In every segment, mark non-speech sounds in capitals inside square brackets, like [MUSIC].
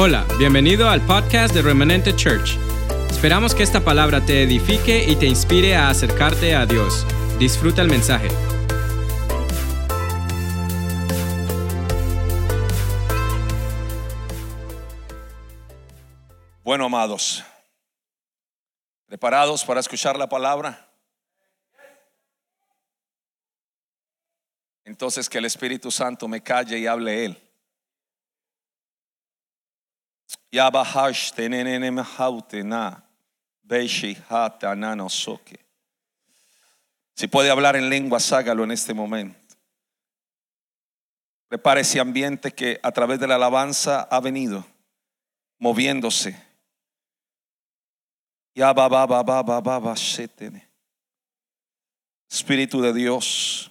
Hola, bienvenido al podcast de Remanente Church. Esperamos que esta palabra te edifique y te inspire a acercarte a Dios. Disfruta el mensaje. Bueno, amados, ¿preparados para escuchar la palabra? Entonces que el Espíritu Santo me calle y hable Él. Yabahash beishi soke. Si puede hablar en lengua, hágalo en este momento. Prepare ese ambiente que a través de la alabanza ha venido moviéndose. Espíritu de Dios,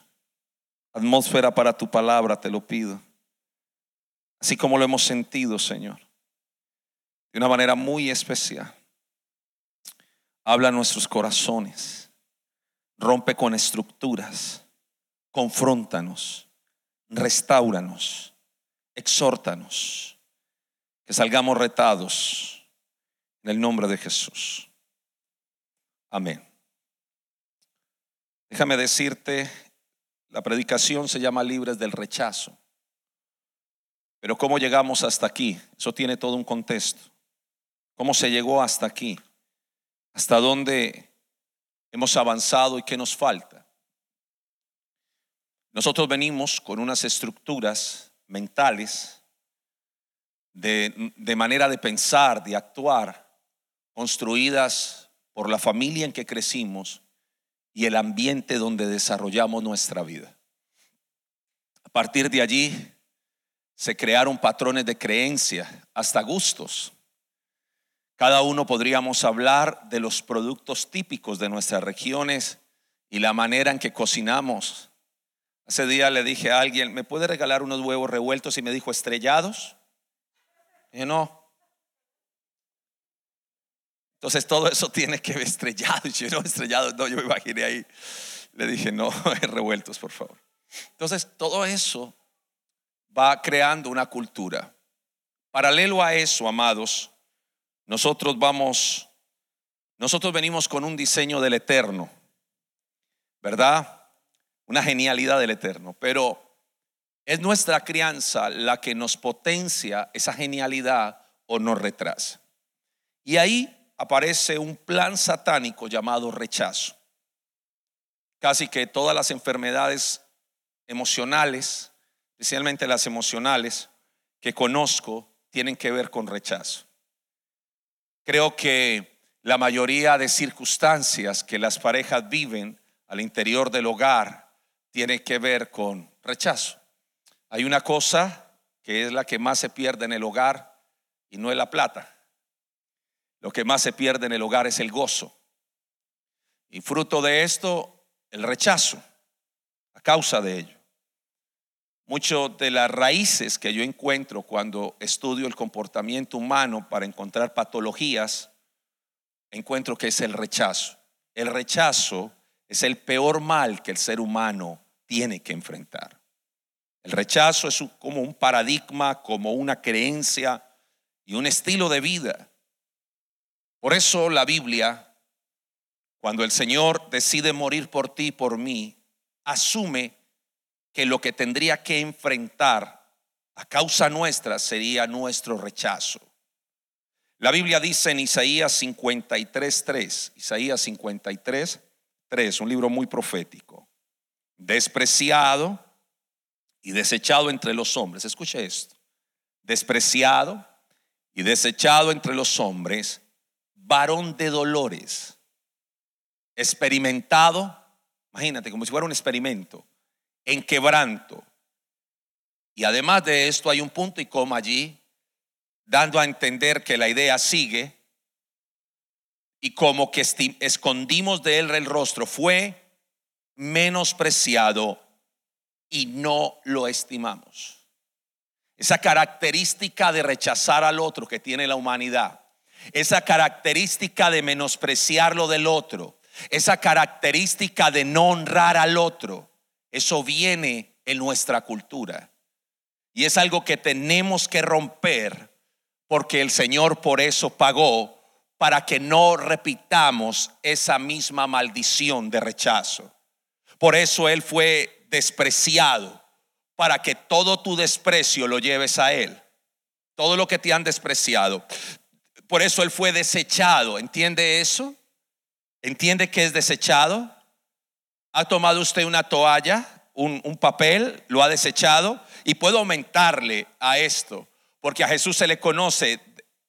atmósfera para tu palabra, te lo pido. Así como lo hemos sentido, Señor de una manera muy especial. Habla a nuestros corazones, rompe con estructuras, confróntanos, restauranos, exhórtanos, que salgamos retados en el nombre de Jesús. Amén. Déjame decirte, la predicación se llama Libres del Rechazo. Pero ¿cómo llegamos hasta aquí? Eso tiene todo un contexto. ¿Cómo se llegó hasta aquí? ¿Hasta dónde hemos avanzado y qué nos falta? Nosotros venimos con unas estructuras mentales de, de, manera de pensar, de actuar, construidas por la familia en que crecimos y el ambiente donde desarrollamos nuestra vida. A partir de allí se crearon patrones de creencia, hasta gustos cada uno podríamos hablar de los productos típicos de nuestras regiones y la manera en que cocinamos. Hace día le dije a alguien, ¿me puede regalar unos huevos revueltos? Y me dijo, ¿estrellados? Y no. Entonces todo eso [LAUGHS] tiene que ver estrellado. Y yo no, estrellados, no, yo me imaginé ahí. Le dije, no, [LAUGHS] revueltos, por favor. Entonces todo eso va creando una cultura. Paralelo a eso, amados, nosotros vamos, nosotros venimos con un diseño del eterno, ¿verdad? Una genialidad del eterno, pero es nuestra crianza la que nos potencia esa genialidad o nos retrasa. Y ahí aparece un plan satánico llamado rechazo. Casi que todas las enfermedades emocionales, especialmente las emocionales que conozco, tienen que ver con rechazo. Creo que la mayoría de circunstancias que las parejas viven al interior del hogar tiene que ver con rechazo. Hay una cosa que es la que más se pierde en el hogar y no es la plata. Lo que más se pierde en el hogar es el gozo. Y fruto de esto, el rechazo, a causa de ello. Muchas de las raíces que yo encuentro cuando estudio el comportamiento humano para encontrar patologías, encuentro que es el rechazo. El rechazo es el peor mal que el ser humano tiene que enfrentar. El rechazo es como un paradigma, como una creencia y un estilo de vida. Por eso la Biblia, cuando el Señor decide morir por ti y por mí, asume que lo que tendría que enfrentar a causa nuestra sería nuestro rechazo. La Biblia dice en Isaías 53.3, Isaías 53, 3, un libro muy profético, despreciado y desechado entre los hombres. Escuche esto, despreciado y desechado entre los hombres, varón de dolores, experimentado, imagínate como si fuera un experimento, en quebranto. Y además de esto hay un punto y coma allí, dando a entender que la idea sigue y como que escondimos de él el rostro, fue menospreciado y no lo estimamos. Esa característica de rechazar al otro que tiene la humanidad, esa característica de menospreciar lo del otro, esa característica de no honrar al otro, eso viene en nuestra cultura. Y es algo que tenemos que romper porque el Señor por eso pagó para que no repitamos esa misma maldición de rechazo. Por eso Él fue despreciado, para que todo tu desprecio lo lleves a Él. Todo lo que te han despreciado. Por eso Él fue desechado. ¿Entiende eso? ¿Entiende que es desechado? ¿Ha tomado usted una toalla, un, un papel, lo ha desechado? Y puedo aumentarle a esto, porque a Jesús se le conoce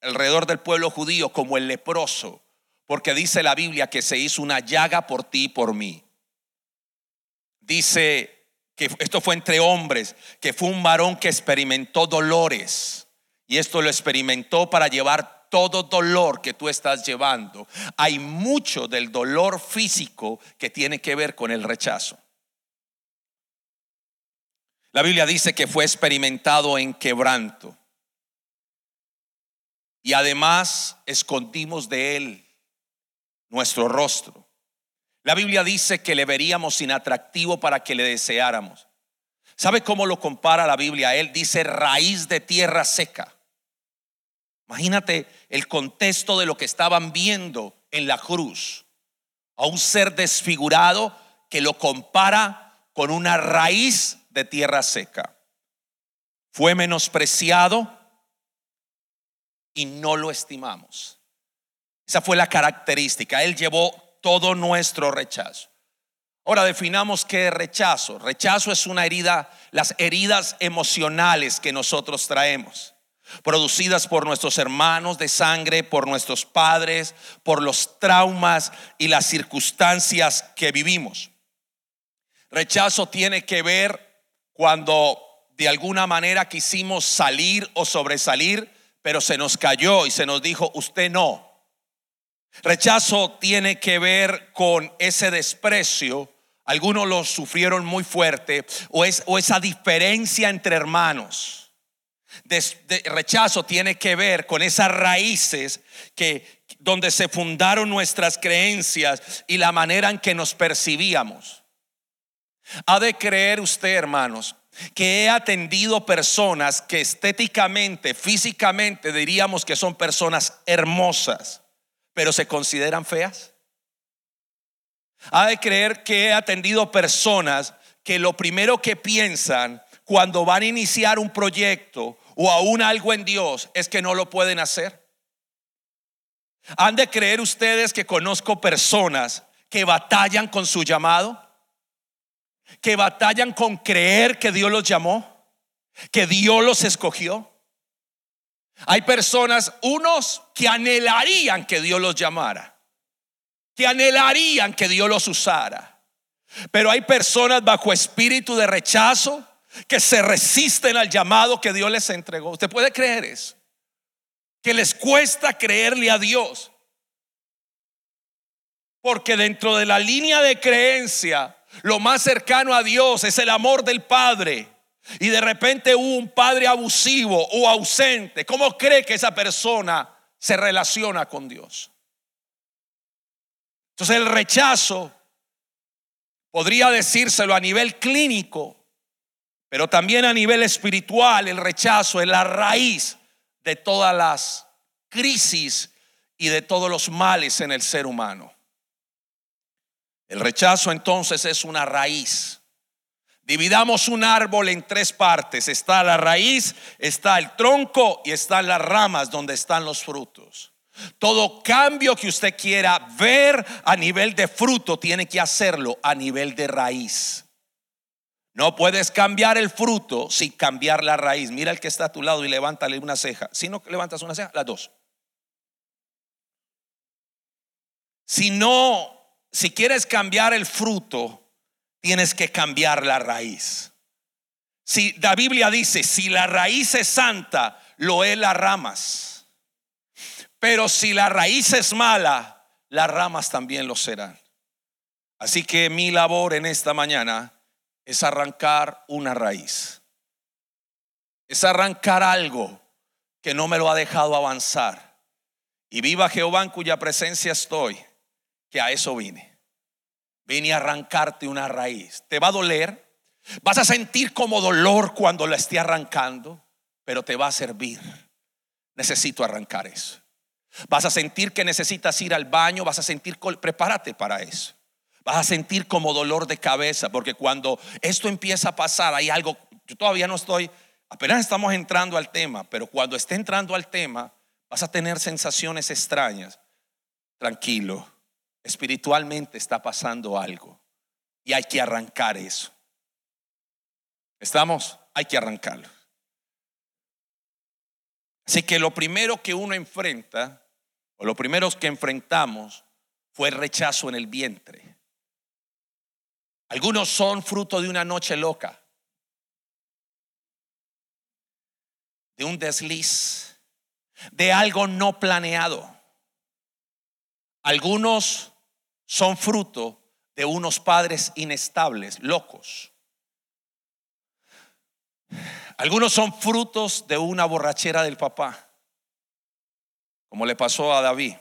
alrededor del pueblo judío como el leproso, porque dice la Biblia que se hizo una llaga por ti y por mí. Dice que esto fue entre hombres, que fue un varón que experimentó dolores y esto lo experimentó para llevar todo dolor que tú estás llevando. Hay mucho del dolor físico que tiene que ver con el rechazo. La Biblia dice que fue experimentado en quebranto y además escondimos de él nuestro rostro. La Biblia dice que le veríamos inatractivo para que le deseáramos. ¿Sabe cómo lo compara la Biblia? Él dice raíz de tierra seca. Imagínate el contexto de lo que estaban viendo en la cruz. A un ser desfigurado que lo compara con una raíz de tierra seca. Fue menospreciado y no lo estimamos. Esa fue la característica. Él llevó todo nuestro rechazo. Ahora definamos qué es rechazo. Rechazo es una herida, las heridas emocionales que nosotros traemos, producidas por nuestros hermanos de sangre, por nuestros padres, por los traumas y las circunstancias que vivimos. Rechazo tiene que ver cuando de alguna manera quisimos salir o sobresalir pero se nos cayó y se nos dijo, usted no. Rechazo tiene que ver con ese desprecio. Algunos lo sufrieron muy fuerte o, es, o esa diferencia entre hermanos. Rechazo tiene que ver con esas raíces que donde se fundaron nuestras creencias y la manera en que nos percibíamos. Ha de creer usted, hermanos, que he atendido personas que estéticamente, físicamente diríamos que son personas hermosas, pero se consideran feas. Ha de creer que he atendido personas que lo primero que piensan cuando van a iniciar un proyecto o aún algo en Dios es que no lo pueden hacer. Han de creer ustedes que conozco personas que batallan con su llamado que batallan con creer que Dios los llamó, que Dios los escogió. Hay personas, unos que anhelarían que Dios los llamara, que anhelarían que Dios los usara. Pero hay personas bajo espíritu de rechazo que se resisten al llamado que Dios les entregó. ¿Usted puede creer eso? Que les cuesta creerle a Dios. Porque dentro de la línea de creencia lo más cercano a Dios es el amor del Padre. Y de repente hubo un padre abusivo o ausente. ¿Cómo cree que esa persona se relaciona con Dios? Entonces el rechazo podría decírselo a nivel clínico, pero también a nivel espiritual. El rechazo es la raíz de todas las crisis y de todos los males en el ser humano. El rechazo entonces es una raíz. Dividamos un árbol en tres partes. Está la raíz, está el tronco y están las ramas donde están los frutos. Todo cambio que usted quiera ver a nivel de fruto tiene que hacerlo a nivel de raíz. No puedes cambiar el fruto sin cambiar la raíz. Mira el que está a tu lado y levántale una ceja. Si no levantas una ceja, las dos. Si no si quieres cambiar el fruto, tienes que cambiar la raíz. Si la Biblia dice, si la raíz es santa, lo es las ramas. Pero si la raíz es mala, las ramas también lo serán. Así que mi labor en esta mañana es arrancar una raíz. Es arrancar algo que no me lo ha dejado avanzar. Y viva Jehová en cuya presencia estoy que a eso vine. Vine a arrancarte una raíz. Te va a doler. Vas a sentir como dolor cuando la esté arrancando, pero te va a servir. necesito arrancar eso. Vas a sentir que necesitas ir al baño, vas a sentir, prepárate para eso. Vas a sentir como dolor de cabeza, porque cuando esto empieza a pasar, hay algo, yo todavía no estoy, apenas estamos entrando al tema, pero cuando esté entrando al tema, vas a tener sensaciones extrañas. Tranquilo, espiritualmente está pasando algo y hay que arrancar eso. ¿Estamos? Hay que arrancarlo. Así que lo primero que uno enfrenta, o lo primero que enfrentamos, fue el rechazo en el vientre. Algunos son fruto de una noche loca, de un desliz, de algo no planeado. Algunos son fruto de unos padres inestables, locos. Algunos son frutos de una borrachera del papá, como le pasó a David.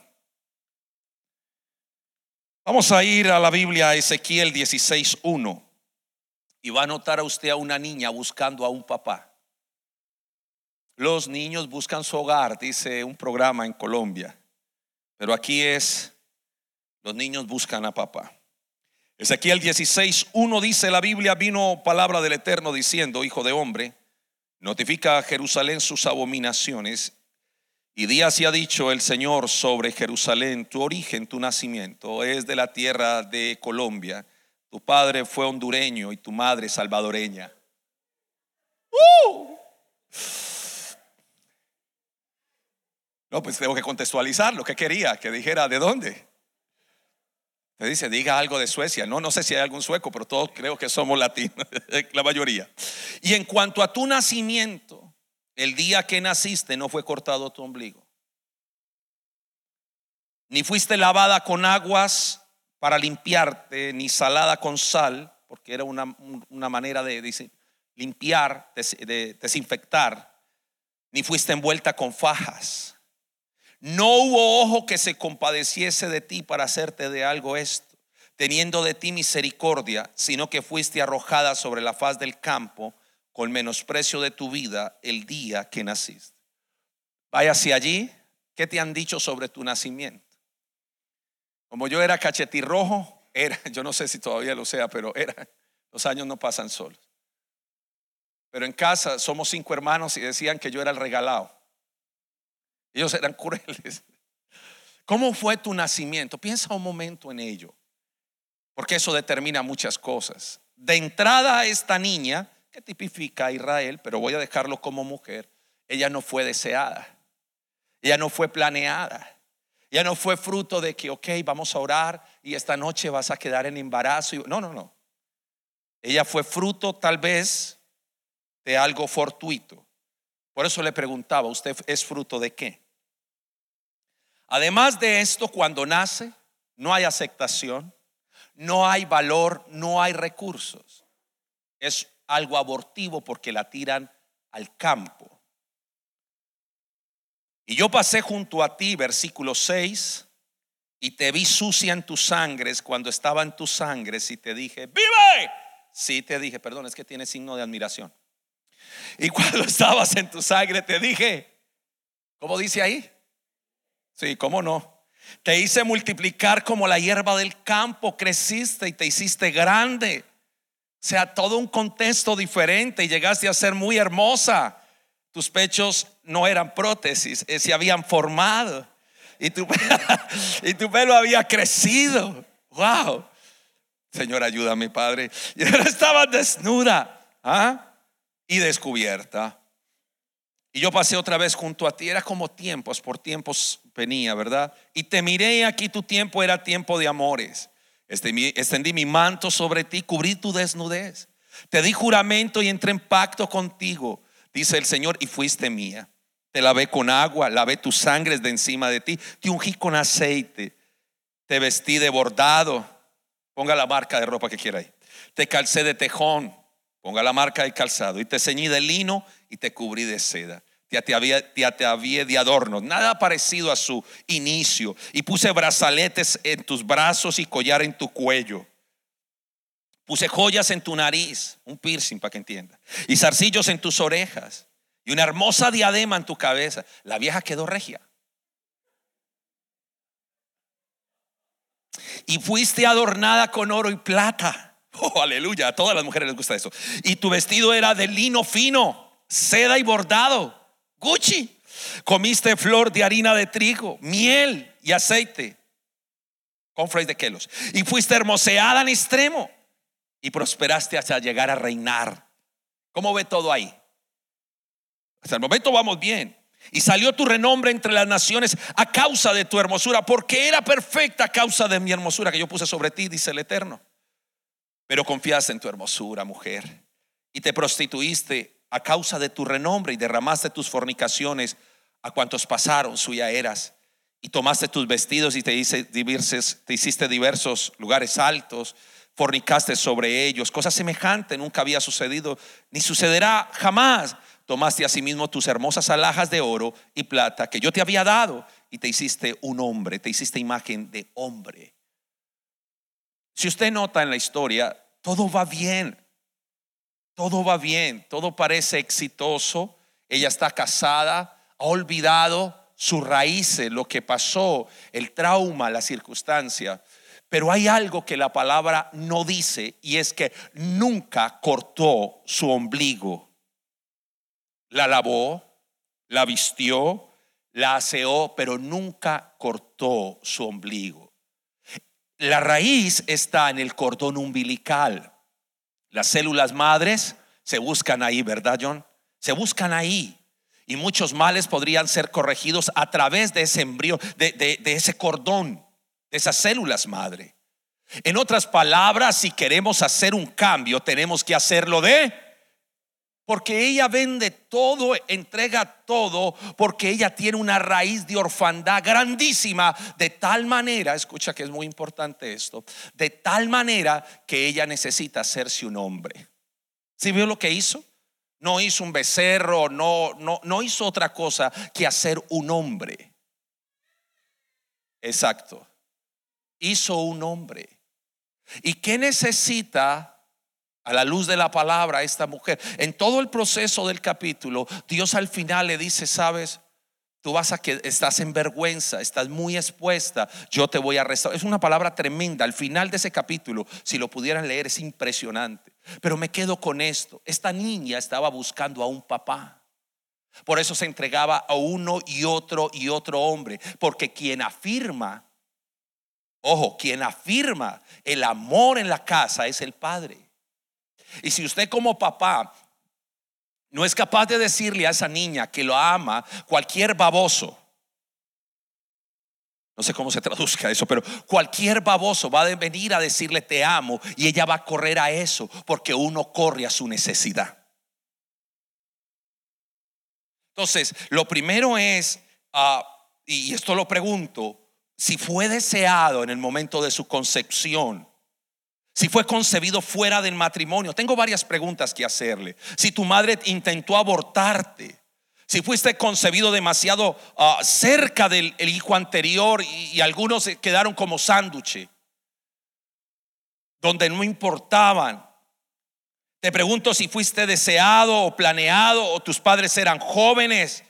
Vamos a ir a la Biblia, a Ezequiel 16.1, y va a notar a usted a una niña buscando a un papá. Los niños buscan su hogar, dice un programa en Colombia, pero aquí es, los niños buscan a papá. Ezequiel 16.1 dice la Biblia, vino palabra del Eterno diciendo, hijo de hombre, notifica a Jerusalén sus abominaciones. Y día se ha dicho el Señor sobre Jerusalén, tu origen, tu nacimiento es de la tierra de Colombia. Tu padre fue hondureño y tu madre salvadoreña. ¡Uh! No, pues tengo que contextualizar lo que quería, que dijera de dónde. Te dice, diga algo de Suecia. No, no sé si hay algún sueco, pero todos creo que somos latinos, [LAUGHS] la mayoría. Y en cuanto a tu nacimiento, el día que naciste no fue cortado tu ombligo. Ni fuiste lavada con aguas para limpiarte, ni salada con sal, porque era una, manera de, limpiar, de desinfectar, ni fuiste envuelta con fajas no hubo ojo que se compadeciese de ti para hacerte de algo esto, teniendo de ti misericordia, sino que fuiste arrojada sobre la faz del campo con menosprecio de tu vida el día que naciste. Váyase allí, ¿qué te han dicho sobre tu nacimiento? Como yo era cachetirrojo, era, [LAUGHS] yo no sé si todavía lo sea, pero era, los años no pasan solos. Pero en casa somos cinco hermanos y decían que yo era el regalado. Ellos eran crueles. ¿Cómo fue tu nacimiento? Piensa un momento en ello, porque eso determina muchas cosas. De entrada, esta niña, tipifica a Israel, pero voy a dejarlo como mujer, ella no fue deseada, ella no fue planeada. Ella no fue fruto de que, ok, vamos a orar y esta noche vas a quedar en embarazo. No, no, no. Ella fue fruto tal vez de algo fortuito. Por eso le preguntaba, ¿usted es fruto de qué? Además de esto, cuando nace, no hay aceptación, no hay valor, no hay recursos. Es algo abortivo porque la tiran al campo. Y yo pasé junto a ti, versículo 6, y te vi sucia en tus sangres cuando estaba en tus sangres y te dije, vive. Sí, te dije, perdón, es que tiene signo de admiración. Y [LAUGHS] cuando estabas en tu sangre te dije, ¿cómo dice ahí? Sí, ¿cómo no? Te hice multiplicar como la hierba del campo, creciste y te hiciste grande. Sea, todo un contexto diferente y llegaste a ser muy hermosa. Tus pechos no eran prótesis, eh, se habían formado. Y tu, [LAUGHS] y tu pelo había crecido. Wow. Señor, ayúdame, Padre. Y ahora estaba desnuda ¿ah? y descubierta. Y yo pasé otra vez junto a ti, era como tiempos, por tiempos venía, ¿verdad? Y te miré aquí tu tiempo era tiempo de amores. Extendí mi manto sobre ti, cubrí tu desnudez. Te di juramento y entré en pacto contigo, dice el Señor, y fuiste mía. Te lavé con agua, lavé tus sangres de encima de ti, te ungí con aceite, te vestí de bordado. Ponga la marca de ropa que quiera ahí. Te calcé de tejón, ponga la marca de calzado, y te ceñí de lino y te cubrí de seda te había de adornos, nada parecido a su inicio. Y puse brazaletes en tus brazos y collar en tu cuello. Puse joyas en tu nariz, un piercing para que entienda, y zarcillos en tus orejas. y una hermosa diadema en tu cabeza. La vieja quedó regia. Y fuiste adornada con oro y plata. [LAUGHS] Oh, aleluya, a todas las mujeres les gusta eso. Y tu vestido era de lino fino, seda y bordado. Gucci. Comiste flor de harina de trigo, miel y aceite. Con de quelos. Y fuiste hermoseada en extremo. Y prosperaste hasta llegar a reinar. ¿Cómo ve todo ahí? Hasta el momento vamos bien. Y salió tu renombre entre las naciones a causa de tu hermosura, porque era perfecta a causa de mi hermosura que yo puse sobre ti, dice el Eterno. Pero confiaste en tu hermosura, mujer, y te prostituiste a causa de tu renombre y derramaste tus fornicaciones a cuantos pasaron, suya eras. Y tomaste tus vestidos y te, te hiciste diversos lugares altos, fornicaste sobre ellos. Cosa semejante nunca había sucedido, ni sucederá jamás tomaste asimismo tus hermosas alhajas de oro y plata que yo te había dado y te hiciste un hombre, te hiciste imagen de hombre. Si usted nota en la historia, todo va bien, todo va bien, todo parece exitoso, ella está casada, ha olvidado sus raíces, lo que pasó, el trauma, la circunstancia. Pero hay algo que la palabra no dice y es que nunca cortó su ombligo la lavó, la vistió, la aseó, pero nunca cortó su ombligo. La raíz está en el cordón umbilical. Las células madres se buscan ahí, ¿verdad, John? Se buscan ahí. Y muchos males podrían ser corregidos a través de ese embrión, de, de ese cordón, de esas células madre. En otras palabras, si queremos hacer un cambio, tenemos que hacerlo de porque ella vende todo, entrega todo, porque ella tiene una raíz de orfandad grandísima, de tal manera, escucha que es muy importante esto, de tal manera que ella necesita hacerse un hombre. ¿Sí vio lo que hizo? No hizo un becerro, no, no, no hizo otra cosa que hacer un hombre. Exacto. Hizo un hombre. ¿Y qué necesita a la luz de la palabra esta mujer. En todo el proceso del capítulo, Dios al final le dice, sabes, tú vas a que estás en vergüenza, estás muy expuesta, yo te voy a restaurar. Es una palabra tremenda. Al final de ese capítulo, si lo pudieran leer, es impresionante. Pero me quedo con esto. Esta niña estaba buscando a un papá. Por eso se entregaba a uno y otro y otro hombre. Porque quien afirma, ojo, quien afirma el amor en la casa es el padre. Y si usted como papá no es capaz de decirle a esa niña que lo ama, cualquier baboso, no sé cómo se traduzca eso, pero cualquier baboso va a venir a decirle te amo y ella va a correr a eso porque uno corre a su necesidad. Entonces, lo primero es, ah, y esto lo pregunto, si fue deseado en el momento de su concepción, si fue concebido fuera del matrimonio. Tengo varias preguntas que hacerle. Si tu madre intentó abortarte, si fuiste concebido demasiado ah, cerca del hijo anterior y, algunos quedaron como sándwich, donde no importaban. Te pregunto si fuiste deseado o planeado o tus padres eran jóvenes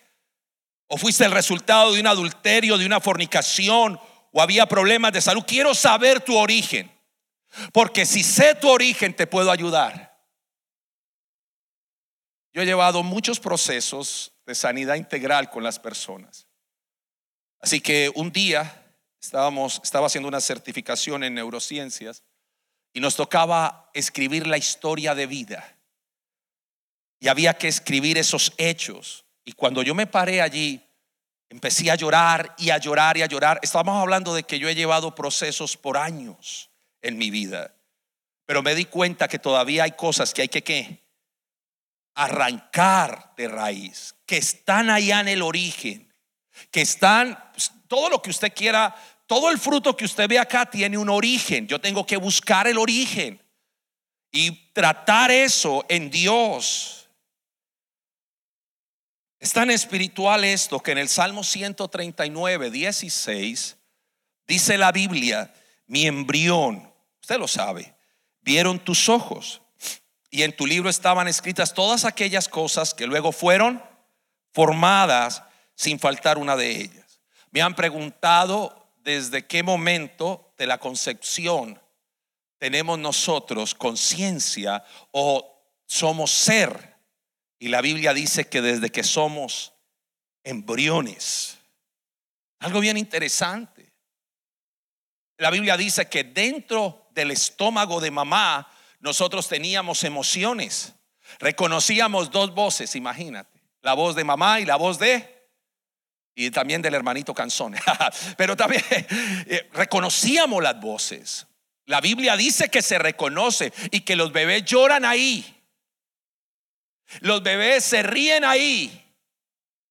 o fuiste el resultado de un adulterio, de una fornicación o había problemas de salud. Quiero saber tu origen. Porque si sé tu origen, te puedo ayudar. Yo he llevado muchos procesos de sanidad integral con las personas. Así que un día estábamos, estaba haciendo una certificación en neurociencias y nos tocaba escribir la historia de vida. Y había que escribir esos hechos. Y cuando yo me paré allí, empecé a llorar y a llorar y a llorar. Estábamos hablando de que yo he llevado procesos por años en mi vida. Pero me di cuenta que todavía hay cosas que hay que arrancar de raíz, que están allá en el origen, que están, pues, todo lo que usted quiera, todo el fruto que usted ve acá tiene un origen. Yo tengo que buscar el origen y tratar eso en Dios. Es tan espiritual esto que en el Salmo 139, 16, dice la Biblia, mi embrión, usted lo sabe, vieron tus ojos y en tu libro estaban escritas todas aquellas cosas que luego fueron formadas sin faltar una de ellas. Me han preguntado desde qué momento de la concepción tenemos nosotros conciencia o somos ser. Y la Biblia dice que desde que somos embriones. Algo bien interesante. La Biblia dice que dentro del estómago de mamá nosotros teníamos emociones. Reconocíamos dos voces, imagínate. La voz de mamá y la voz de... Y también del hermanito Canzón. [LAUGHS] Pero también [LAUGHS] eh, reconocíamos las voces. La Biblia dice que se reconoce y que los bebés lloran ahí. Los bebés se ríen ahí.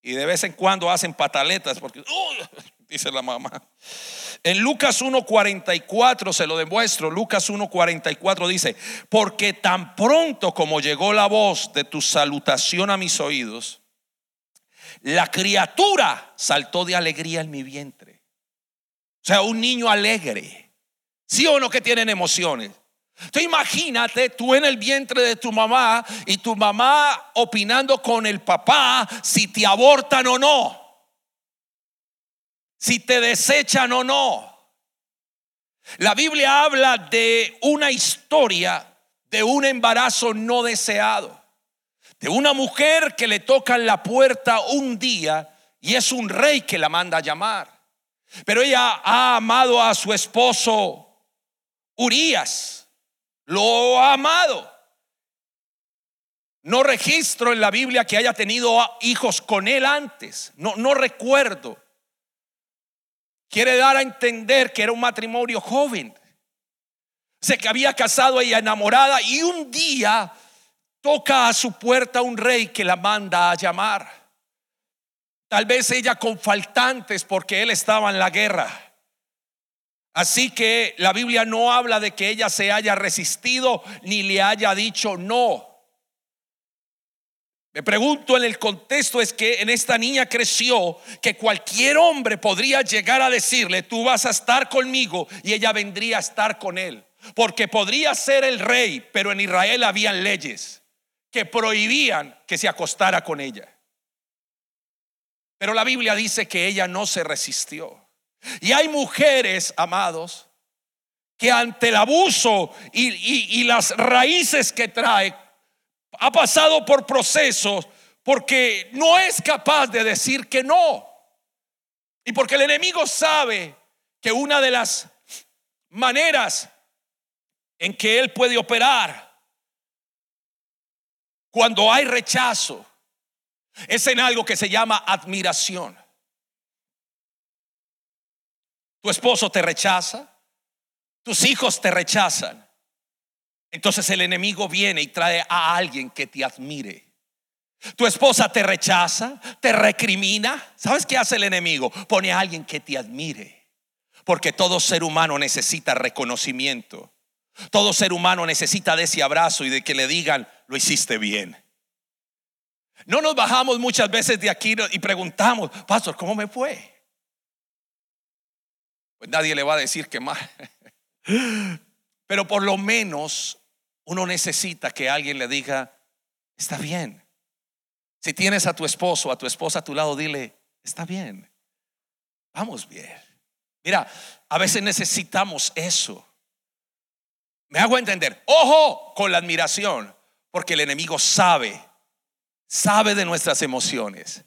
Y de vez en cuando hacen pataletas porque, dice la mamá. En Lucas 1.44 se lo demuestro. Lucas 1.44 dice, porque tan pronto como llegó la voz de tu salutación a mis oídos, la criatura saltó de alegría en mi vientre. O sea, un niño alegre. ¿Sí o no que tienen emociones? Entonces imagínate tú en el vientre de tu mamá y tu mamá opinando con el papá si te abortan o no, si te desechan o no. La Biblia habla de una historia de un embarazo no deseado, de una mujer que le toca la puerta un día y es un rey que la manda a llamar. Pero ella ha amado a su esposo Urias lo ha amado. No registro en la Biblia que haya tenido hijos con él antes. No, no recuerdo. Quiere dar a entender que era un matrimonio joven. Sé que había casado ella enamorada y un día toca a su puerta un rey que la manda a llamar. Tal vez ella con faltantes porque él estaba en la guerra. Así que la Biblia no habla de que ella se haya resistido ni le haya dicho no. Me pregunto en el contexto es que en esta niña creció que cualquier hombre podría llegar a decirle, tú vas a estar conmigo y ella vendría a estar con él. Porque podría ser el rey, pero en Israel habían leyes que prohibían que se acostara con ella. Pero la Biblia dice que ella no se resistió. Y hay mujeres, amados, que ante el abuso y, las raíces que trae, ha pasado por procesos porque no es capaz de decir que no. Y porque el enemigo sabe que una de las maneras en que él puede operar cuando hay rechazo es en algo que se llama admiración. Tu esposo te rechaza, tus hijos te rechazan. Entonces el enemigo viene y trae a alguien que te admire. Tu esposa te rechaza, te recrimina. ¿Sabes qué hace el enemigo? Pone a alguien que te admire. Porque todo ser humano necesita reconocimiento. Todo ser humano necesita de ese abrazo y de que le digan, lo hiciste bien. No nos bajamos muchas veces de aquí y preguntamos, pastor, ¿cómo me fue? pues nadie le va a decir que mal. Pero por lo menos uno necesita que alguien le diga, está bien. Si tienes a tu esposo, a tu esposa a tu lado, dile, está bien. Vamos bien. Mira, a veces necesitamos eso. Me hago entender. Ojo con la admiración, porque el enemigo sabe, sabe de nuestras emociones.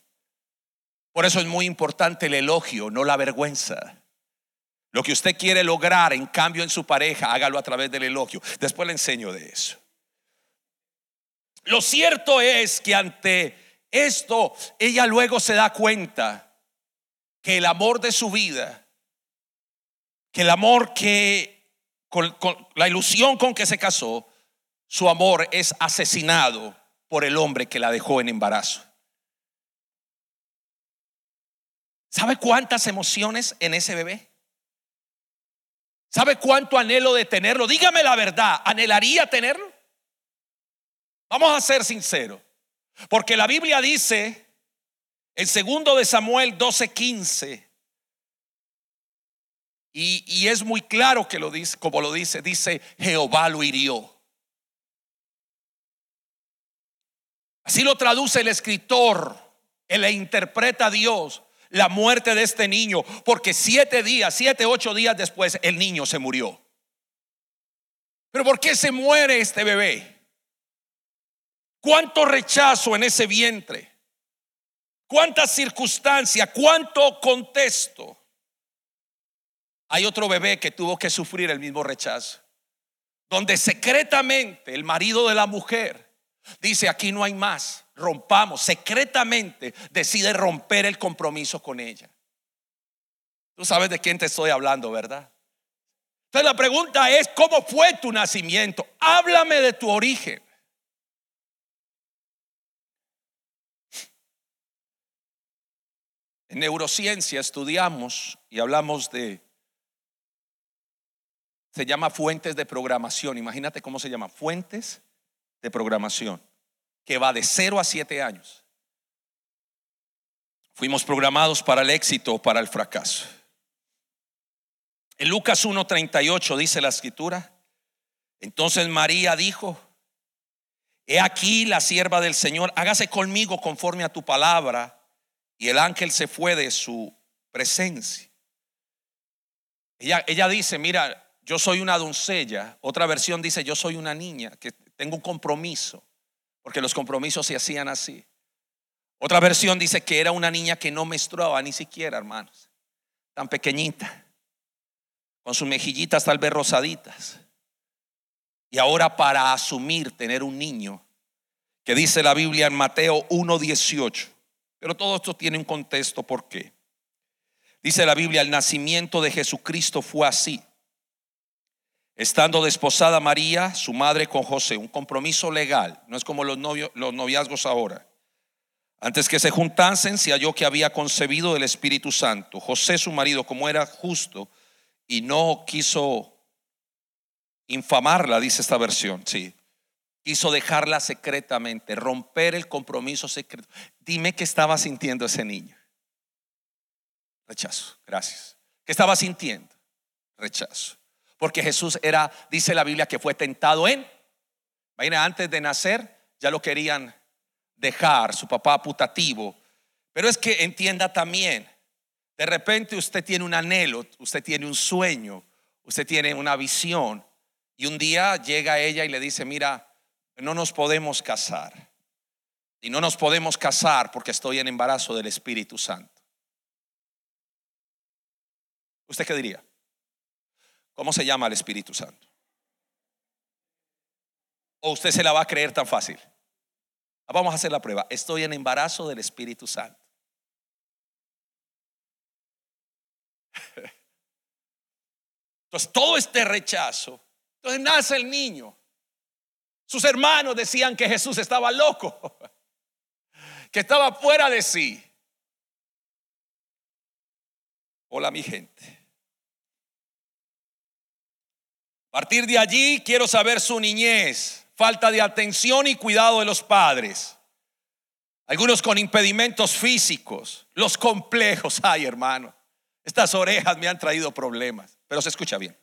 Por eso es muy importante el elogio, no la vergüenza. Lo que usted quiere lograr en cambio en su pareja, hágalo a través del elogio. Después le enseño de eso. Lo cierto es que ante esto, ella luego se da cuenta que el amor de su vida, que el amor que, con, la ilusión con que se casó, su amor es asesinado por el hombre que la dejó en embarazo. ¿Sabe cuántas emociones en ese bebé? ¿Sabe cuánto anhelo de tenerlo? Dígame la verdad, ¿anhelaría tenerlo? Vamos a ser sinceros. Porque la Biblia dice, en segundo de Samuel 12:15, y, y es muy claro que lo dice, como lo dice, dice, Jehová lo hirió. Así lo traduce el escritor Él le interpreta a Dios la muerte de este niño, porque siete días, siete, ocho días después, el niño se murió. Pero ¿por qué se muere este bebé? ¿Cuánto rechazo en ese vientre? ¿Cuántas circunstancias? ¿Cuánto contexto? Hay otro bebé que tuvo que sufrir el mismo rechazo, donde secretamente el marido de la mujer dice, aquí no hay más, rompamos, secretamente decide romper el compromiso con ella. Tú sabes de quién te estoy hablando, ¿verdad? Entonces la pregunta es, ¿cómo fue tu nacimiento? Háblame de tu origen. En neurociencia estudiamos y hablamos de, se llama fuentes de programación. Imagínate cómo se llama, fuentes de programación, que va de 0 a 7 años. Fuimos programados para el éxito o para el fracaso. En Lucas 1.38 dice la escritura, entonces María dijo, he aquí la sierva del Señor, hágase conmigo conforme a tu palabra. Y el ángel se fue de su presencia. Ella, ella dice, mira, yo soy una doncella. Otra versión dice, yo soy una niña, que tengo un compromiso, porque los compromisos se hacían así. Otra versión dice que era una niña que no menstruaba ni siquiera, hermanos, tan pequeñita, con sus mejillitas tal vez rosaditas. Y ahora para asumir tener un niño, que dice la Biblia en Mateo 1.18, pero todo esto tiene un contexto, ¿por qué? Dice la Biblia, el nacimiento de Jesucristo fue así. Estando desposada María, su madre con José, un compromiso legal, no es como los, los noviazgos ahora. Antes que se juntasen, se halló que había concebido el Espíritu Santo. José, su marido, como era justo y no quiso infamarla, dice esta versión, sí quiso dejarla secretamente, romper el compromiso secreto. Dime qué estaba sintiendo ese niño. Rechazo, gracias. ¿Qué estaba sintiendo? Rechazo. Porque Jesús era, dice la Biblia, que fue tentado en. Imagina, antes de nacer ya lo querían dejar, su papá putativo. Pero es que entienda también, de repente usted tiene un anhelo, usted tiene un sueño, usted tiene una visión. Y un día llega ella y le dice, mira, no nos podemos casar. Y no nos podemos casar porque estoy en embarazo del Espíritu Santo. ¿Usted qué diría? ¿Cómo se llama el Espíritu Santo? ¿O usted se la va a creer tan fácil? Ah, vamos a hacer la prueba. Estoy en embarazo del Espíritu Santo. [LAUGHS] Entonces, todo este rechazo, entonces nace el niño. Sus hermanos decían que Jesús estaba loco, [LAUGHS] que estaba fuera de sí. Hola mi gente. A partir de allí quiero saber su niñez, falta de atención y cuidado de los padres. Algunos con impedimentos físicos, los complejos. [LAUGHS] Ay, hermano, estas orejas me han traído problemas, pero se escucha bien.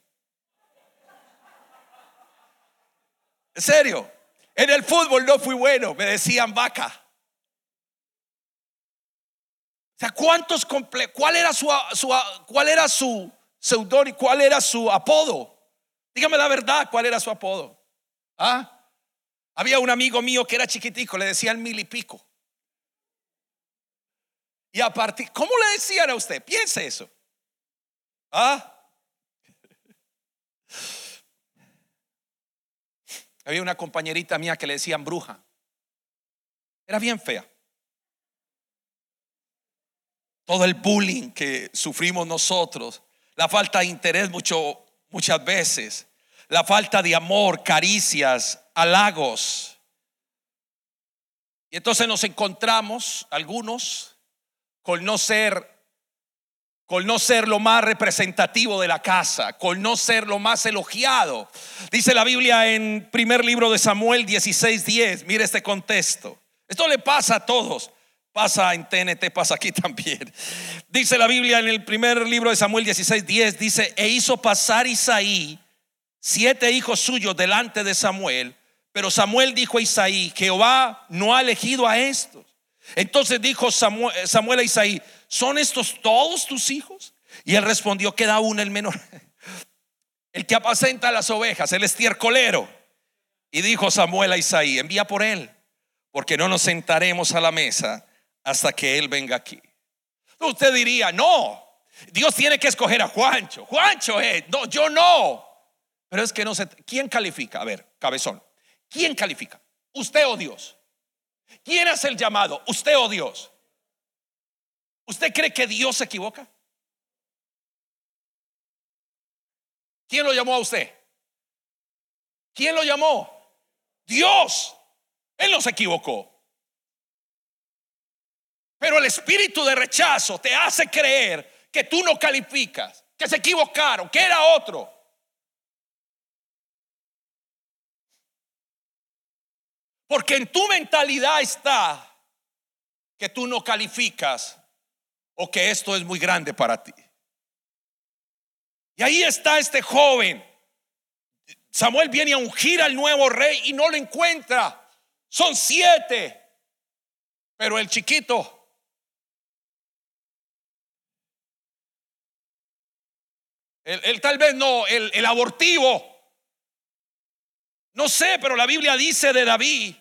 En serio, en el fútbol no fui bueno, me decían vaca. O sea, ¿cuántos ¿Cuál era su, cuál era su seudónimo? ¿Cuál era su apodo? Dígame la verdad, ¿cuál era su apodo? ¿Ah? Había un amigo mío que era chiquitico, le decían mil y pico. Y a partir, ¿cómo le decían a usted? Piense eso. ¿Ah? Había una compañerita mía que le decían bruja. Era bien fea. Todo el bullying que sufrimos nosotros, la falta de interés mucho, muchas veces, la falta de amor, caricias, halagos. Y entonces nos encontramos algunos con no ser con no ser lo más representativo de la casa, con no ser lo más elogiado. Dice la Biblia en primer libro de Samuel 16:10, mire este contexto. Esto le pasa a todos, pasa en TNT, pasa aquí [LAUGHS] también. Dice la Biblia en el primer libro de Samuel 16:10, dice, e hizo pasar Isaí siete hijos suyos delante de Samuel, pero Samuel dijo a Isaí, Jehová no ha elegido a estos Entonces dijo Samuel, Samuel a Isaí, ¿son estos todos tus hijos? Y él respondió, queda uno el menor, [LAUGHS] el que apacenta las ovejas, el estiercolero. Y dijo Samuel a Isaí, envía por él, porque no nos sentaremos a la mesa hasta que él venga aquí. Usted diría, no, Dios tiene que escoger a Juancho. Juancho no, yo no. Pero es que no sé, ¿quién califica? A ver, cabezón, ¿quién califica? ¿Usted o Dios? ¿Quién hace el llamado? ¿Usted o Dios? ¿Usted cree que Dios se equivoca? ¿Quién lo llamó a usted? ¿Quién lo llamó? Dios. Él no se equivocó. Pero el espíritu de rechazo te hace creer que tú no calificas, que se equivocaron, que era otro. Porque en tu mentalidad está que tú no calificas o que esto es muy grande para ti. Y ahí está este joven. Samuel viene a ungir al nuevo rey y no lo encuentra. Son siete. Pero el chiquito El, tal vez no, el, abortivo. No sé, pero la Biblia dice de David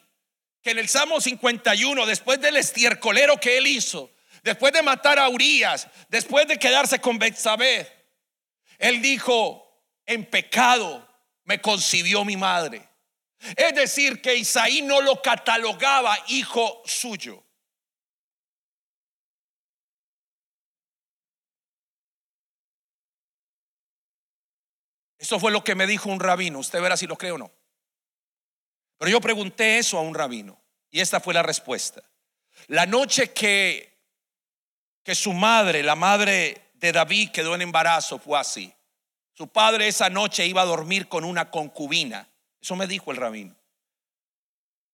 que en el Salmo 51, después del estiercolero que él hizo, después de matar a Urias, después de quedarse con Betsabé, él dijo, en pecado me concibió mi madre. Es decir, que Isaí no lo catalogaba hijo suyo. Eso fue lo que me dijo un rabino. Usted verá si lo cree o no. Pero yo pregunté eso a un rabino y esta fue la respuesta. La noche que, que su madre, la madre de David, quedó en embarazo fue así. Su padre esa noche iba a dormir con una concubina. Eso me dijo el rabino.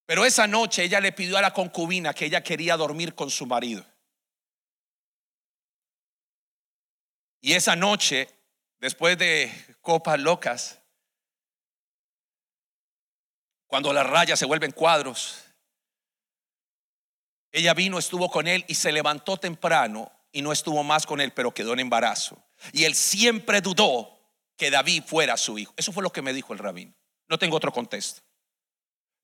Pero esa noche ella le pidió a la concubina que ella quería dormir con su marido. Y esa noche, después de copas locas, cuando las rayas se vuelven cuadros, ella vino, estuvo con él y se levantó temprano y no estuvo más con él, pero quedó en embarazo. Y él siempre dudó que David fuera su hijo. Eso fue lo que me dijo el rabino. No tengo otro contexto.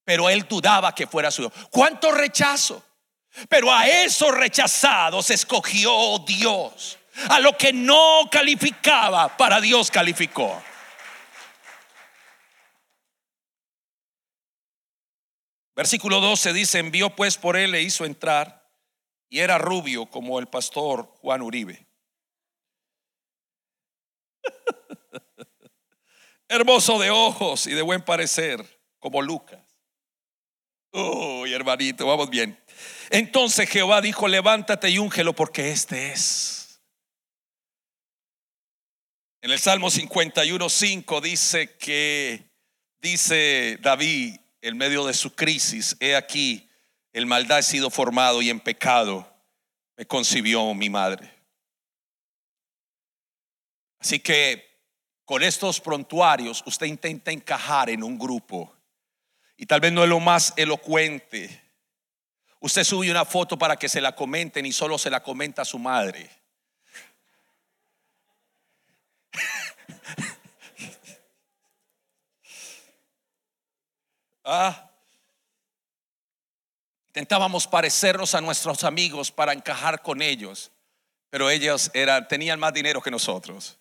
Pero él dudaba que fuera su hijo. ¿Cuánto rechazo? Pero a esos rechazados escogió Dios. A lo que no calificaba, para Dios calificó. Versículo 12 dice, envió pues por él e hizo entrar, y era rubio como el pastor Juan Uribe. [LAUGHS] Hermoso de ojos y de buen parecer, como Lucas. Uy, hermanito, vamos bien. Entonces Jehová dijo, levántate y úngelo porque este es. En el Salmo 51.5 dice que, dice David, en medio de su crisis, he aquí, el maldad ha sido formado y en pecado me concibió mi madre. Así que con estos prontuarios usted intenta encajar en un grupo y tal vez no es lo más elocuente. Usted sube una foto para que se la comenten y solo se la comenta a su madre. Ah. Intentábamos parecernos a nuestros amigos para encajar con ellos, pero ellos eran, tenían más dinero que nosotros.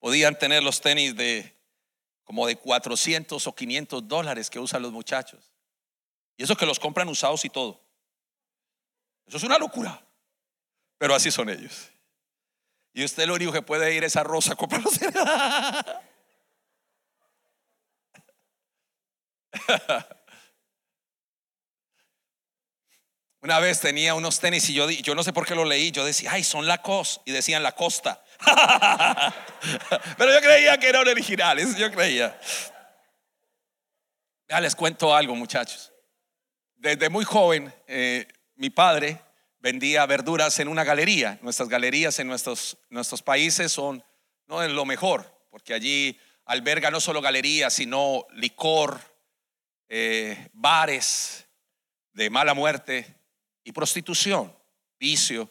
Podían tener los tenis de como de 400 o 500 dólares que usan los muchachos. Y eso que los compran usados y todo. Eso es una locura. Pero así son ellos. Y usted lo único que puede ir es a Rosa a comprarlos. [LAUGHS] [LAUGHS] Una vez tenía unos tenis y yo, yo no sé por qué lo leí. Yo decía, ay, son Lacoste. Y decían la costa. [LAUGHS] Pero yo creía que eran originales. Yo creía. Ya les cuento algo, muchachos. Desde muy joven, eh, mi padre vendía verduras en una galería. Nuestras galerías en nuestros, nuestros países son no es lo mejor, porque allí alberga no solo galerías, sino licor, eh, bares de mala muerte, y prostitución, vicio.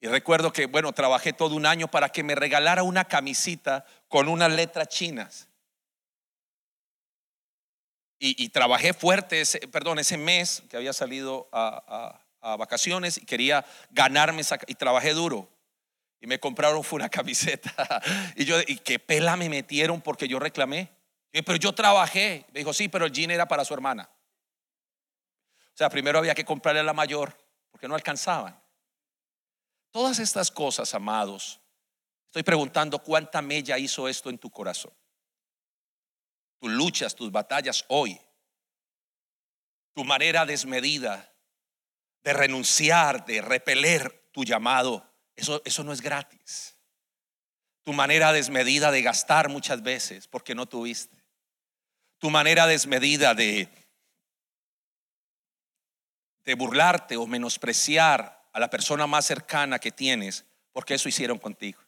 Y recuerdo que, bueno, trabajé todo un año para que me regalara una camisita con unas letras chinas. Y, trabajé fuerte, ese, perdón, ese mes que había salido a, vacaciones y quería ganarme esa, y trabajé duro. Y me compraron fue una [LAUGHS] camiseta. Y yo, y qué pela me metieron porque yo reclamé. Pero yo trabajé. Me dijo, sí, pero el jean era para su hermana. O sea, primero había que comprarle a la mayor porque no alcanzaban. Todas estas cosas, amados, estoy preguntando cuánta mella hizo esto en tu corazón tus luchas, tus batallas hoy, tu manera desmedida de renunciar, de repeler tu llamado, eso, eso no es gratis. Tu manera desmedida de gastar muchas veces porque no tuviste. Tu manera desmedida de, de burlarte o menospreciar a la persona más cercana que tienes porque eso hicieron contigo.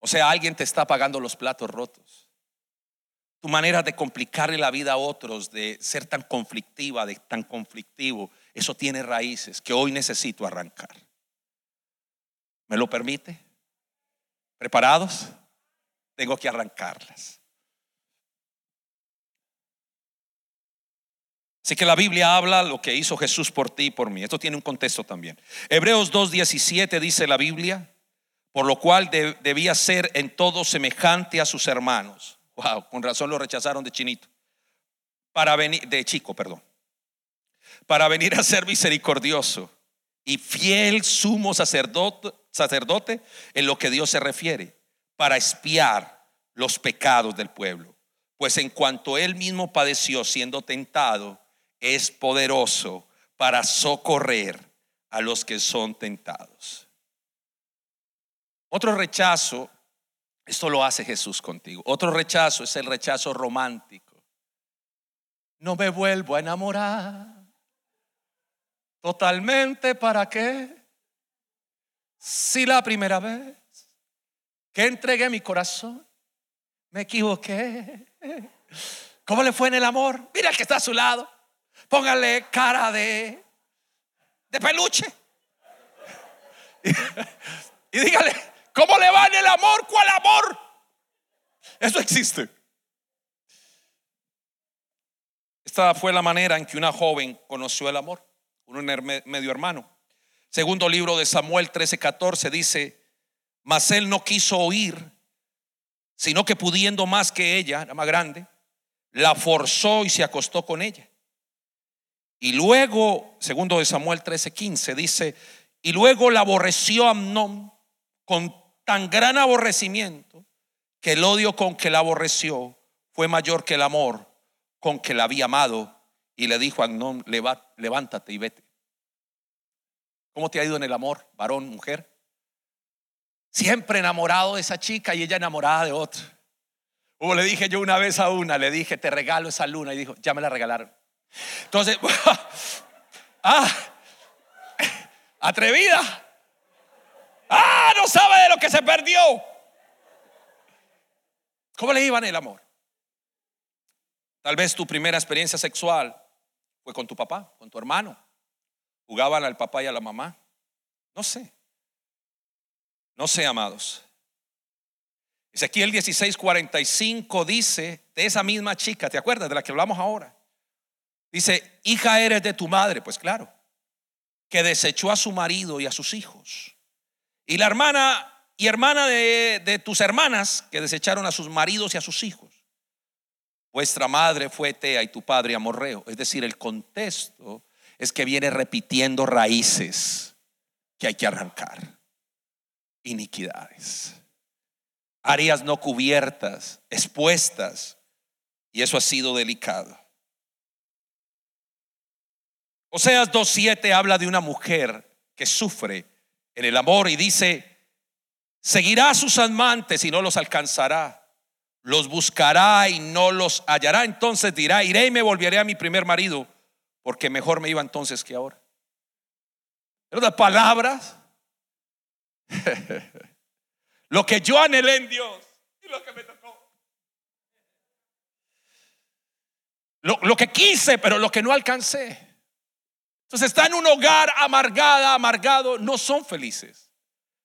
O sea, alguien te está pagando los platos rotos tu manera de complicarle la vida a otros, de ser tan conflictiva, de tan conflictivo, eso tiene raíces que hoy necesito arrancar. ¿Me lo permite? ¿Preparados? Tengo que arrancarlas. Así que la Biblia habla lo que hizo Jesús por ti y por mí. Esto tiene un contexto también. Hebreos 2.17 dice la Biblia, por lo cual debía ser en todo semejante a sus hermanos Wow, con razón lo rechazaron de chinito. Para venir, de chico, perdón. Para venir a ser misericordioso y fiel sumo sacerdote, sacerdote en lo que Dios se refiere, para espiar los pecados del pueblo. Pues en cuanto él mismo padeció siendo tentado, es poderoso para socorrer a los que son tentados. Otro rechazo esto lo hace Jesús contigo. Otro rechazo es el rechazo romántico. No me vuelvo a enamorar. Totalmente, ¿para qué? Si la primera vez que entregué mi corazón, me equivoqué. ¿Cómo le fue en el amor? Mira el que está a su lado. Póngale cara de, de peluche. y dígale, ¿Cómo le va en el amor? ¿Cuál amor? Eso existe. Esta fue la manera en que una joven conoció el amor, un medio hermano. Segundo libro de Samuel 13:14 dice, mas él no quiso oír, sino que pudiendo más que ella, la más grande, la forzó y se acostó con ella. Y luego, segundo de Samuel 13:15 dice, y luego la aborreció Amnón con tan gran aborrecimiento que el odio con que la aborreció fue mayor que el amor con que la había amado y le dijo a Agnón, levántate y vete. ¿Cómo te ha ido en el amor, varón, mujer? Siempre enamorado de esa chica y ella enamorada de otro. Como le dije yo una vez a una, le dije, te regalo esa luna y dijo, ya me la regalaron. Entonces, [LAUGHS] ah, atrevida. Ah, no sabe de lo que se perdió. ¿Cómo le iba en el amor? Tal vez tu primera experiencia sexual fue con tu papá, con tu hermano. Jugaban al papá y a la mamá. No sé. No sé, amados. Ezequiel 16:45 dice de esa misma chica, ¿te acuerdas de la que hablamos ahora? Dice, hija eres de tu madre, pues claro, que desechó a su marido y a sus hijos y la hermana y hermana de, tus hermanas que desecharon a sus maridos y a sus hijos. Vuestra madre fue Tea y tu padre Amorreo. Es decir, el contexto es que viene repitiendo raíces que hay que arrancar. Iniquidades. Áreas no cubiertas, expuestas. Y eso ha sido delicado. Oseas 2.7 habla de una mujer que sufre en el amor y dice, seguirá a sus amantes y no los alcanzará. Los buscará y no los hallará. Entonces dirá, iré y me volveré a mi primer marido, porque mejor me iba entonces que ahora. En otras palabras, [LAUGHS] lo que yo anhelé en Dios y lo que me tocó. Lo, lo que quise, pero lo que no alcancé. Entonces está en un hogar amargada, amargado, no son felices.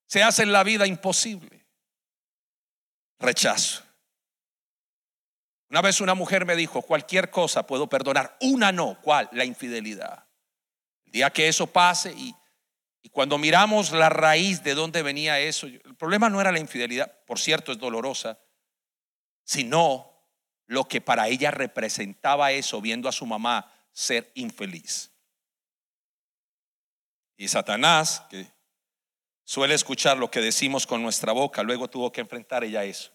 Se hacen la vida imposible. Rechazo. Una vez una mujer me dijo, cualquier cosa puedo perdonar, una no, ¿cuál? La infidelidad. El día que eso pase y, y cuando miramos la raíz de dónde venía eso, el problema no era la infidelidad, por cierto es dolorosa, sino lo que para ella representaba eso, viendo a su mamá ser infeliz. Y Satanás, que suele escuchar lo que decimos con nuestra boca, luego tuvo que enfrentar ella eso.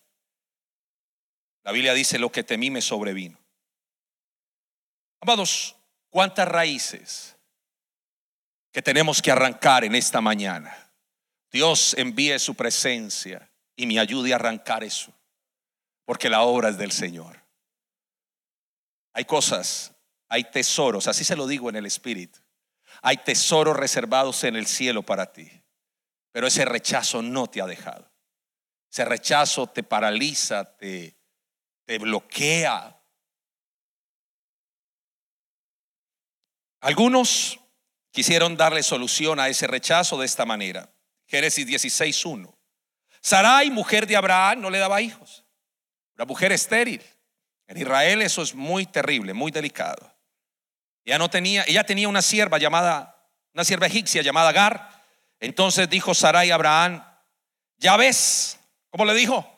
La Biblia dice, lo que temí me sobrevino. Amados, ¿cuántas raíces que tenemos que arrancar en esta mañana? Dios envíe su presencia y me ayude a arrancar eso, porque la obra es del Señor. Hay cosas, hay tesoros, así se lo digo en el Espíritu. Hay tesoros reservados en el cielo para ti, pero ese rechazo no te ha dejado. Ese rechazo te paraliza, te, te bloquea. Algunos quisieron darle solución a ese rechazo de esta manera. Génesis 16.1. Sarai, mujer de Abraham, no le daba hijos. Una mujer estéril. En Israel eso es muy terrible, muy delicado. Ella no tenía, ella tenía una sierva llamada, una sierva egipcia llamada Agar. Entonces dijo Sarai a Abraham, ya ves, ¿cómo le dijo?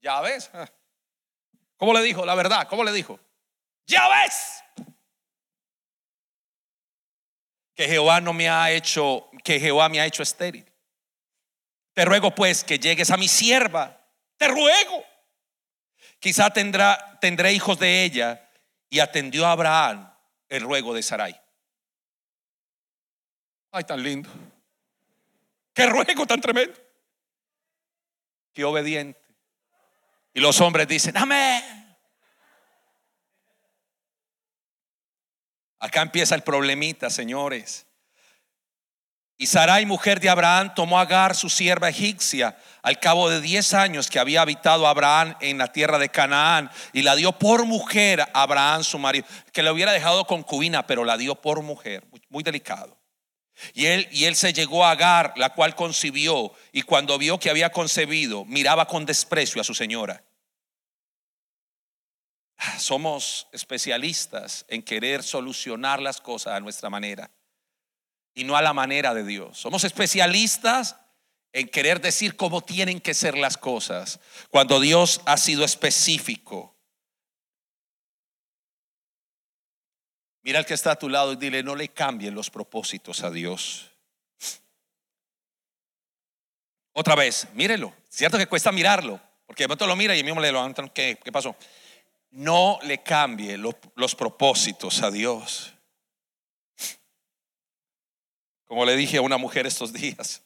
Ya ves. ¿Cómo le dijo? La verdad, ¿cómo le dijo? Ya ves. Que Jehová no me ha hecho, que Jehová me ha hecho estéril. Te ruego pues que llegues a mi sierva. Te ruego. Quizá tendrá, tendré hijos de ella. Y atendió a Abraham el ruego de Sarai. Ay, tan lindo. Qué ruego tan tremendo. Qué obediente. Y los hombres dicen, amén. Acá empieza el problemita, señores. Y Sarai, mujer de Abraham, tomó a Agar, su sierva egipcia, al cabo de diez años que había habitado Abraham en la tierra de Canaán, y la dio por mujer a Abraham, su marido, que le hubiera dejado concubina, pero la dio por mujer, muy, delicado. Y él, y él se llegó a Agar, la cual concibió, y cuando vio que había concebido, miraba con desprecio a su señora. Somos especialistas en querer solucionar las cosas a nuestra manera y no a la manera de Dios. Somos especialistas en querer decir cómo tienen que ser las cosas cuando Dios ha sido específico. Mira al que está a tu lado y dile, no le cambien los propósitos a Dios. Otra vez, mírelo. Cierto que cuesta mirarlo, porque de pronto lo mira y mismo le levantan, ¿qué, pasó? no le cambie los, propósitos a Dios. Como le dije a una mujer estos días,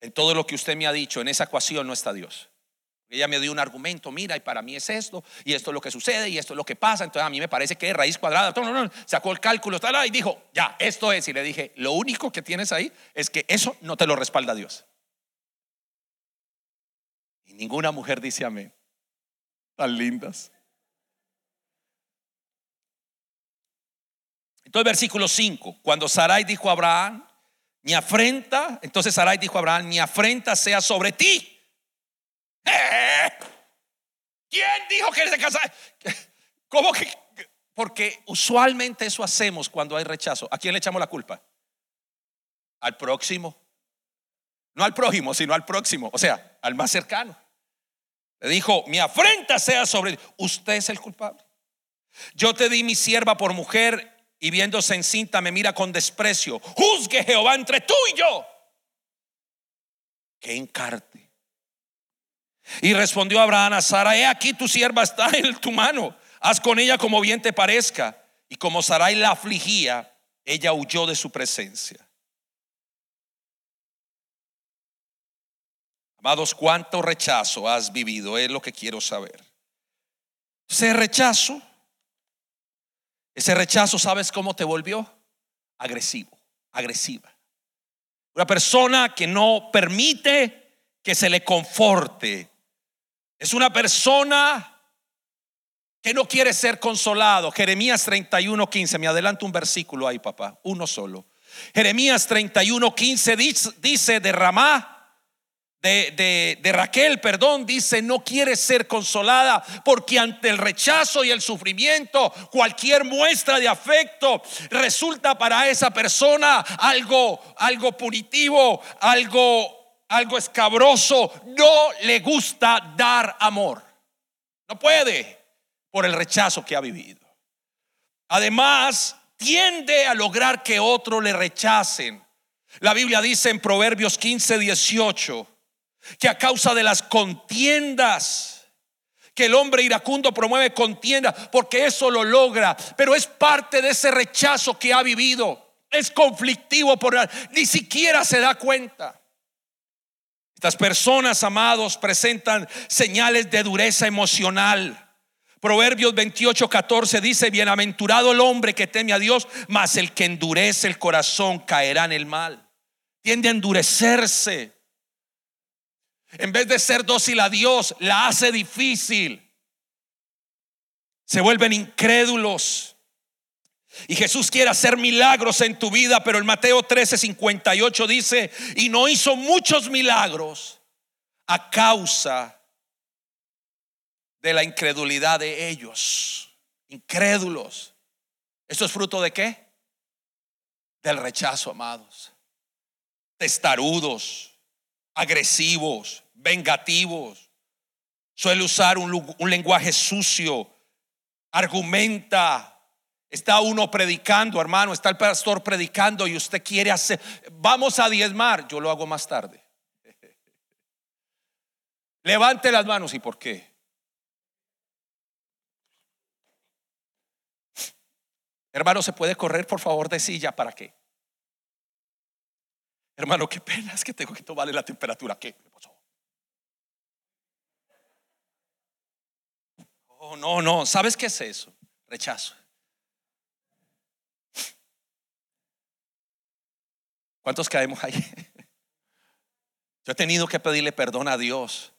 en todo lo que usted me ha dicho, en esa ecuación no está Dios. Ella me dio un argumento, mira, y para mí es esto, y esto es lo que sucede, y esto es lo que pasa. Entonces a mí me parece que es raíz cuadrada. Sacó el cálculo y dijo, ya, esto es. Y le dije, lo único que tienes ahí es que eso no te lo respalda Dios. Y ninguna mujer dice amén. Tan lindas. Entonces, versículo 5, cuando Sarai dijo a Abraham, mi afrenta, entonces Sarai dijo a Abraham, mi afrenta sea sobre ti. ¿Eh? ¿Quién dijo que se casa? ¿Cómo que? Porque usualmente eso hacemos cuando hay rechazo. ¿A quién le echamos la culpa? Al próximo. No al prójimo, sino al próximo. O sea, al más cercano. Le dijo, mi afrenta sea sobre ti. Usted es el culpable. Yo te di mi sierva por mujer y viéndose encinta me mira con desprecio. Juzgue Jehová entre tú y yo. Que encarte. Y respondió Abraham a Sara, he aquí tu sierva está en tu mano, haz con ella como bien te parezca. Y como Sarai la afligía, ella huyó de su presencia. Amados, ¿cuánto rechazo has vivido? Es lo que quiero saber. Ese rechazo ese rechazo, ¿sabes cómo te volvió? Agresivo, agresiva. Una persona que no permite que se le conforte. Es una persona que no quiere ser consolado. Jeremías 31, 15. Me adelanto un versículo ahí, papá. Uno solo. Jeremías 31, 15 dice, dice de Raquel, perdón, dice, no quiere ser consolada porque ante el rechazo y el sufrimiento, cualquier muestra de afecto resulta para esa persona algo, algo punitivo, algo, algo escabroso. No le gusta dar amor. No puede por el rechazo que ha vivido. Además, tiende a lograr que otros le rechacen. La Biblia dice en Proverbios 15, 18, que a causa de las contiendas, que el hombre iracundo promueve contiendas, porque eso lo logra, pero es parte de ese rechazo que ha vivido. Es conflictivo por ni siquiera se da cuenta. Estas personas, amados, presentan señales de dureza emocional Proverbios 28, 14 dice, bienaventurado el hombre que teme a Dios, mas el que endurece el corazón caerá en el mal. Tiende a endurecerse. En vez de ser dócil a Dios, la hace difícil. Se vuelven incrédulos. Y Jesús quiere hacer milagros en tu vida, pero en Mateo 13, 58 dice, y no hizo muchos milagros a causa de la incredulidad de ellos. Incrédulos. ¿Esto es fruto de qué? Del rechazo, amados. Testarudos, agresivos, vengativos. Suele usar un, lenguaje sucio. Argumenta. Está uno predicando, hermano, está el pastor predicando y usted quiere hacer, vamos a diezmar, yo lo hago más tarde. [LAUGHS] Levante las manos, ¿y por qué? [LAUGHS] Hermano, ¿se puede correr por favor de silla? ¿Para qué? Hermano, qué pena es que tengo que tomarle la temperatura. ¿Qué Oh, no, no. ¿Sabes qué es eso? Rechazo. ¿Cuántos caemos ahí? [LAUGHS] Yo he tenido que pedirle perdón a Dios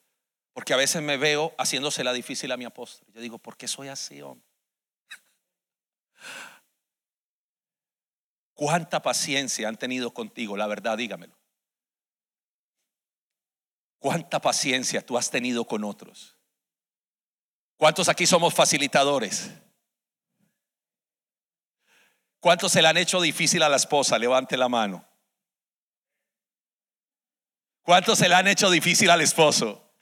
porque a veces me veo haciéndosela difícil a mi apóstol. Yo digo, ¿por qué soy así, hombre? [LAUGHS] ¿Cuánta paciencia han tenido contigo? La verdad, dígamelo. ¿Cuánta paciencia tú has tenido con otros? ¿Cuántos aquí somos facilitadores? ¿Cuántos se le han hecho difícil a la esposa? Levante la mano. ¿Cuántos se le han hecho difícil al esposo?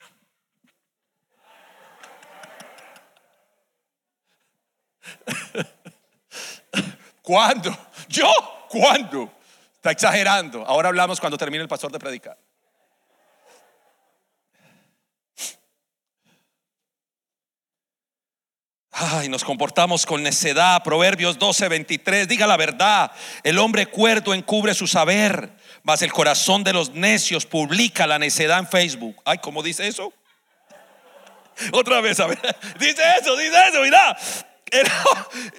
[LAUGHS] ¿Cuándo? ¿Yo? ¿Cuándo? Está exagerando. Ahora hablamos cuando termine el pastor de predicar. Ay, nos comportamos con necedad. Proverbios 12, 23. Diga la verdad. El hombre cuerdo encubre su saber, mas el corazón de los necios publica la necedad en Facebook. Ay, ¿cómo dice eso? Otra vez, a ver. Dice eso, dice eso, mira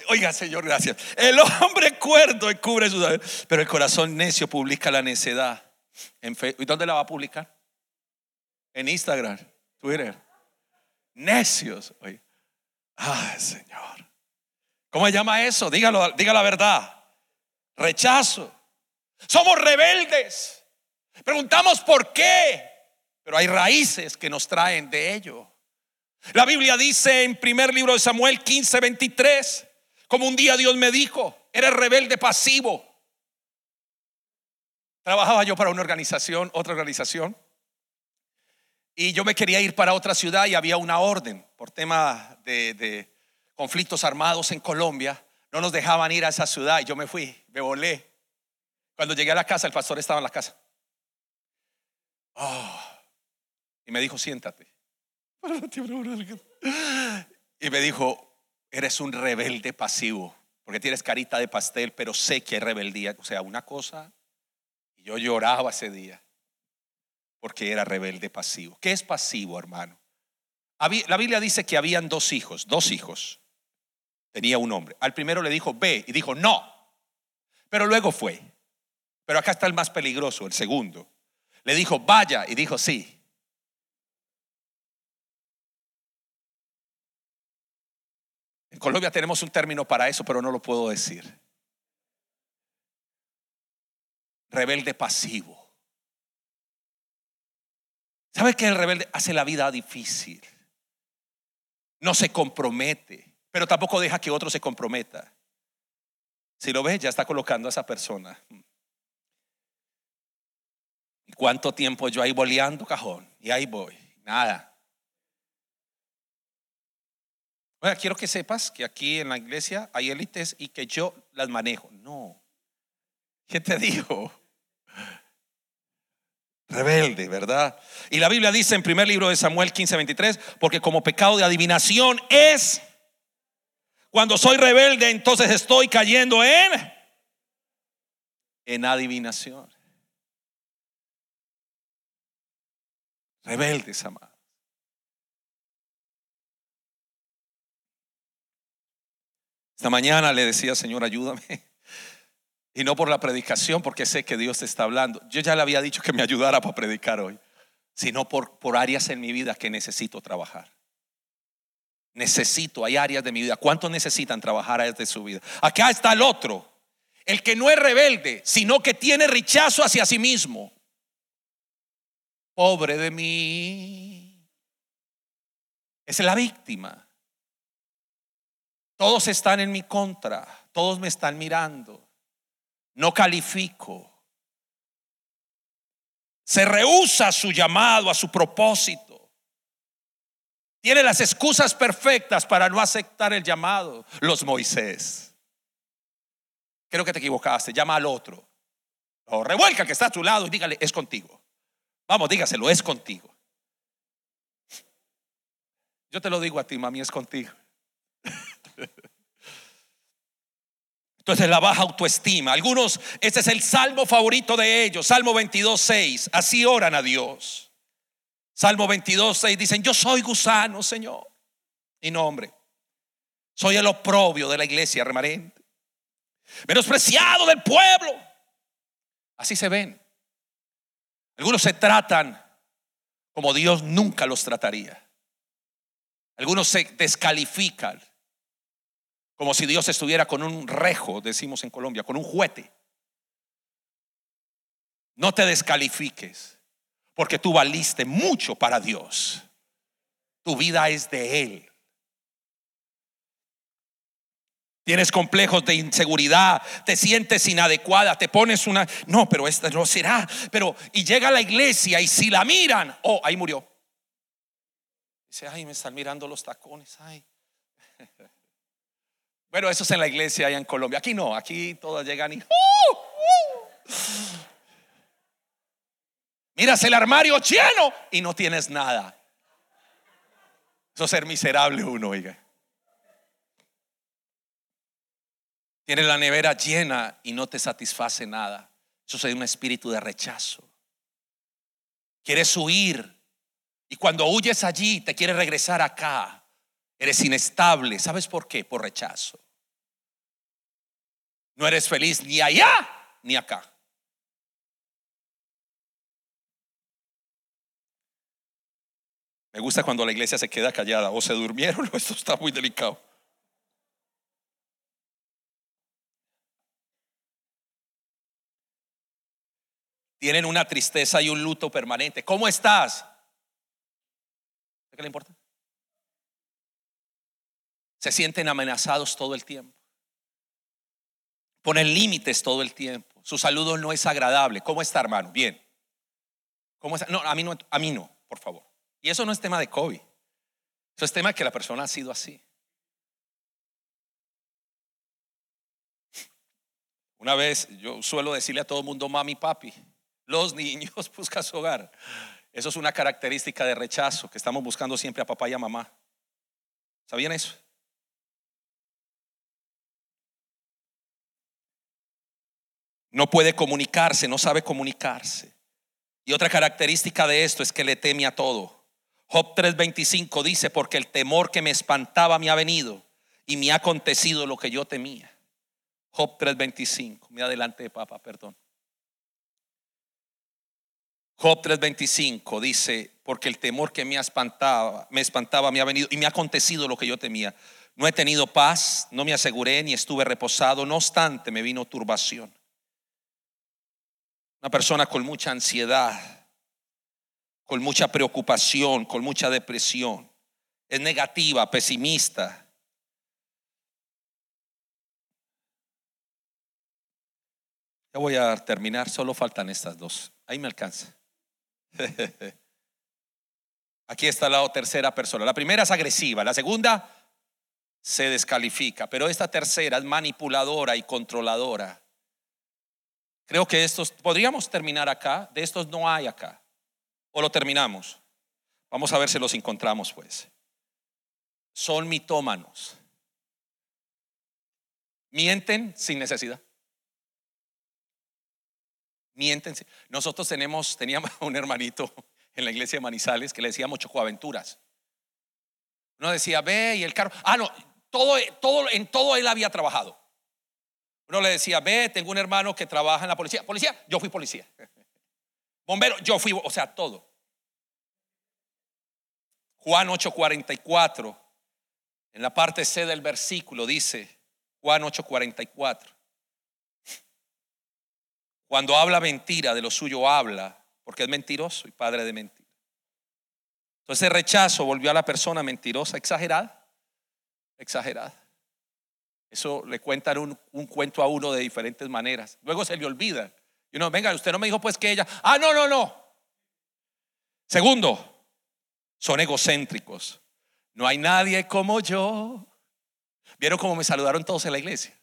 oiga, Señor, gracias. El hombre cuerdo encubre su saber, pero el corazón necio publica la necedad. En ¿Y dónde la va a publicar? En Instagram, Twitter. Necios. Ay, Señor. ¿Cómo se llama eso? Dígalo, diga la verdad. Rechazo. Somos rebeldes. Preguntamos por qué, pero hay raíces que nos traen de ello. La Biblia dice en primer libro de Samuel 15, 23, como un día Dios me dijo, eres rebelde pasivo. Trabajaba yo para una organización, otra organización, y yo me quería ir para otra ciudad y había una orden por tema de, conflictos armados en Colombia. No nos dejaban ir a esa ciudad y yo me fui, me volé. Cuando llegué a la casa, el pastor estaba en la casa. Oh, y me dijo, siéntate. [LAUGHS] Y me dijo, eres un rebelde pasivo, porque tienes carita de pastel, pero sé que hay rebeldía. O sea, una cosa, y yo lloraba ese día, porque era rebelde pasivo. ¿Qué es pasivo, hermano? La Biblia dice que habían dos hijos, dos hijos. Tenía un hombre. Al primero le dijo, ve, y dijo, no. Pero luego fue. Pero acá está el más peligroso, el segundo. Le dijo, vaya, y dijo, sí. Colombia tenemos un término para eso, pero no lo puedo decir. Rebelde pasivo. ¿Sabe que el rebelde hace la vida difícil? No se compromete, pero tampoco deja que otro se comprometa. Si lo ves, ya está colocando a esa persona. ¿Y cuánto tiempo yo ahí boleando cajón? Y ahí voy. Nada. Bueno, quiero que sepas que aquí en la iglesia hay élites y que yo las manejo. No. ¿Qué te [LAUGHS] digo? Rebelde, ¿verdad? Y la Biblia dice en primer libro de Samuel 15, 23, porque como pecado de adivinación es, cuando soy rebelde, entonces estoy cayendo en, en adivinación. Rebeldes, amados. Esta mañana le decía, Señor, ayúdame. Y no por la predicación, porque sé que Dios te está hablando. Yo ya le había dicho que me ayudara para predicar hoy, sino por, por áreas en mi vida que necesito trabajar. Necesito, hay áreas de mi vida. ¿Cuántos necesitan trabajar áreas de su vida? Acá está el otro, el que no es rebelde, sino que tiene rechazo hacia sí mismo. Pobre de mí. Es la víctima. Todos están en mi contra, todos me están mirando. No califico. Se rehúsa su llamado, a su propósito. Tiene las excusas perfectas para no aceptar el llamado. Los Moisés. Creo que te equivocaste. Llama al otro. O revuelca que está a tu lado y dígale, es contigo. Vamos, dígaselo, es contigo. Yo te lo digo a ti, mami, es contigo. [LAUGHS] Entonces la baja autoestima. Algunos, este es el salmo favorito de ellos, Salmo 22, 6. Así oran a Dios. Salmo 22, 6 dicen, yo soy gusano, Señor. Y no, hombre, soy el oprobio de la iglesia remanente. Menospreciado del pueblo. Así se ven. Algunos se tratan como Dios nunca los trataría. Algunos se descalifican como si Dios estuviera con un rejo, decimos en Colombia, con un juguete. No te descalifiques, porque tú valiste mucho para Dios. Tu vida es de Él. Tienes complejos de inseguridad, te sientes inadecuada, te pones una, no, pero esta no será, pero y llega a la iglesia y si la miran, oh, ahí murió. Dice, ay, me están mirando los tacones, ay. Bueno, eso es en la iglesia allá en Colombia. Aquí no, aquí todas llegan y... ¡Uh! ¡Uh! Miras el armario lleno y no tienes nada. Eso es ser miserable uno, oiga. Tienes la nevera llena y no te satisface nada. Eso es un espíritu de rechazo. Quieres huir y cuando huyes allí te quieres regresar acá. Eres inestable. ¿Sabes por qué? Por rechazo. No eres feliz ni allá ni acá. Me gusta cuando la iglesia se queda callada o se durmieron [LAUGHS] esto está muy delicado. Tienen una tristeza y un luto permanente. ¿Cómo estás? ¿Qué le importa? Se sienten amenazados todo el tiempo. Ponen límites todo el tiempo. Su saludo no es agradable. ¿Cómo está, hermano? Bien. ¿Cómo está? No, a mí no, a mí no, por favor. Y eso no es tema de COVID. Eso es tema de que la persona ha sido así. Una vez yo suelo decirle a todo el mundo mami, papi. Los niños [LAUGHS] buscan su hogar. Eso es una característica de rechazo que estamos buscando siempre a papá y a mamá. ¿Sabían eso? No puede comunicarse, no sabe comunicarse. Y otra característica de esto es que le teme a todo. Job 3:25 dice, porque el temor que me espantaba me ha venido y me ha acontecido lo que yo temía. Job 3:25, me adelante, papá, perdón. Job 3:25 dice, porque el temor que me espantaba, me espantaba me ha venido y me ha acontecido lo que yo temía. No he tenido paz, no me aseguré ni estuve reposado, no obstante me vino turbación. Una persona con mucha ansiedad, con mucha preocupación, con mucha depresión. Es negativa, pesimista. Ya voy a terminar, solo faltan estas dos. Ahí me alcanza. [LAUGHS] Aquí está la tercera persona. La primera es agresiva, la segunda se descalifica, pero esta tercera es manipuladora y controladora. Creo que estos, podríamos terminar acá, de estos no hay acá. ¿O lo terminamos? Vamos a ver si los encontramos pues. Son mitómanos. Mienten sin necesidad. Mienten. Nosotros tenemos, teníamos [LAUGHS] un hermanito en la iglesia de Manizales que le decíamos chocoaventuras. Uno decía, ve y el carro. Ah, no, todo, todo, en todo él había trabajado. Uno le decía, ve, tengo un hermano que trabaja en la policía. Policía, yo fui policía. [LAUGHS] Bombero, yo fui, o sea, todo. Juan 8:44, en la parte C del versículo dice, Juan 8:44, cuando habla mentira, de lo suyo habla, porque es mentiroso y padre de mentira. Entonces el rechazo volvió a la persona mentirosa, exagerada, exagerada. Eso le cuentan un, un, cuento a uno de diferentes maneras. Luego se le olvida. Y uno, venga, usted no me dijo pues que ella, ah, no, no, no. Segundo, son egocéntricos. No hay nadie como yo. ¿Vieron cómo me saludaron todos en la iglesia?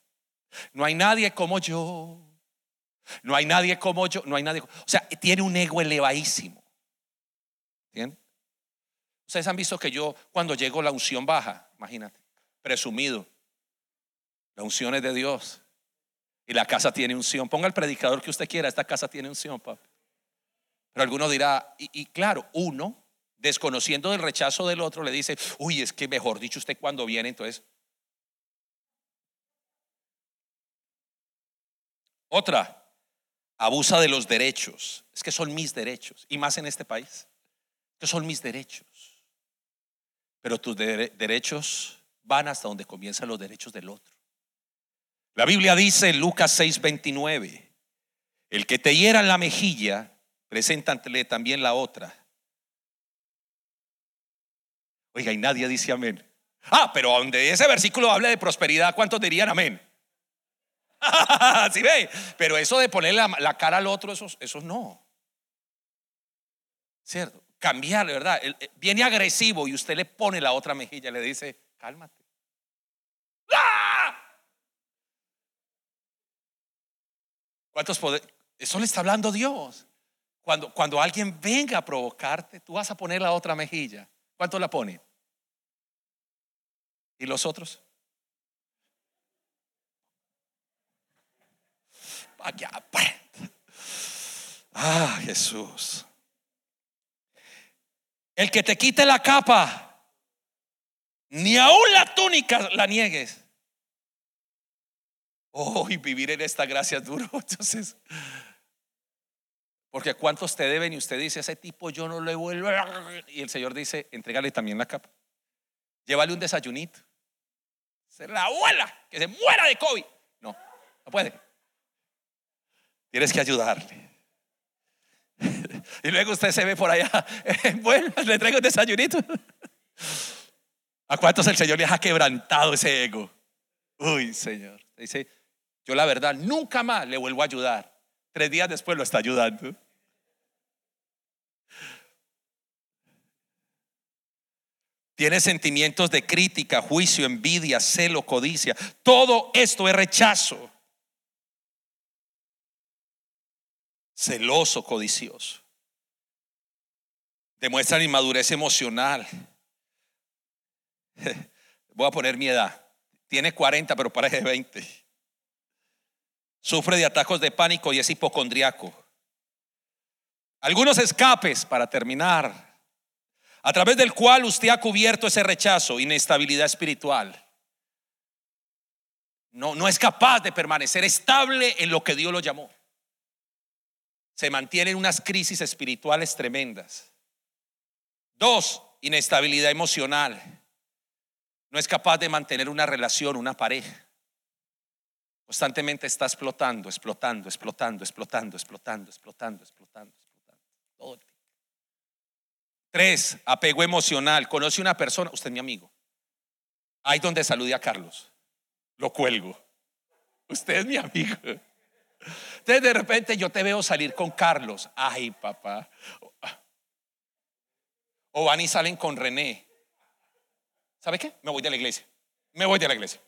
No hay nadie como yo. No hay nadie como yo. No hay nadie. O sea, tiene un ego elevadísimo. ¿Bien? Ustedes han visto que yo, cuando llego, la unción baja. Imagínate. Presumido. La unción es de Dios. Y la casa tiene unción. Ponga el predicador que usted quiera, esta casa tiene unción, papá. Pero alguno dirá, y, claro, uno, desconociendo el rechazo del otro, le dice, uy, es que mejor dicho usted cuando viene, entonces. Otra, abusa de los derechos. Es que son mis derechos, y más en este país, que son mis derechos. Pero tus derechos van hasta donde comienzan los derechos del otro. La Biblia dice en Lucas 6:29, el que te hiera la mejilla, preséntale también la otra. Oiga, y nadie dice amén. Ah, pero donde ese versículo habla de prosperidad, ¿cuántos dirían amén? [LAUGHS] ¿Sí ve? Pero eso de poner la, cara al otro, eso, eso no. ¿Cierto? Cambiarle, ¿verdad? Eh, viene agresivo y usted le pone la otra mejilla, le dice, cálmate. ¡Ah! ¿Cuántos poderes? Eso le está hablando Dios. Cuando, cuando alguien venga a provocarte, tú vas a poner la otra mejilla. ¿Cuánto la pone? ¿Y los otros? Ah, Jesús. El que te quite la capa, ni aún la túnica la niegues. Oh, y vivir en esta gracia es duro. [LAUGHS] Entonces, porque cuántos te deben y usted dice, ese tipo yo no le vuelvo. Y el Señor dice, entrégale también la capa. Llévale un desayunito. Se la abuela, que se muera de COVID. No, no puede. Tienes que ayudarle. [LAUGHS] Y luego usted se ve por allá. [LAUGHS] Bueno, le traigo un desayunito. ¿A cuántos el Señor les ha quebrantado ese ego? Uy, Señor. Dice, yo la verdad nunca más le vuelvo a ayudar. Tres días después lo está ayudando. Tiene sentimientos de crítica, juicio, envidia, celo, codicia. Todo esto es rechazo. Celoso, codicioso. Demuestran inmadurez emocional. [LAUGHS] Voy a poner mi edad. Tiene 40, pero parece 20. Sufre de atacos de pánico y es hipocondriaco. Algunos escapes para terminar, a través del cual usted ha cubierto ese rechazo, inestabilidad espiritual. No, no es capaz de permanecer estable en lo que Dios lo llamó. Se mantiene en unas crisis espirituales tremendas. Dos, inestabilidad emocional. no es capaz de mantener una relación, una pareja. Constantemente está explotando, explotando, explotando, explotando, explotando, explotando, explotando, explotando. Tres, apego emocional. Conoce una persona, usted es mi amigo. Ahí donde saludé a Carlos. Lo cuelgo. Usted es mi amigo. Entonces de repente yo te veo salir con Carlos. Ay, papá. O van y salen con René. ¿Sabe qué? Me voy de la iglesia. Me voy de la iglesia.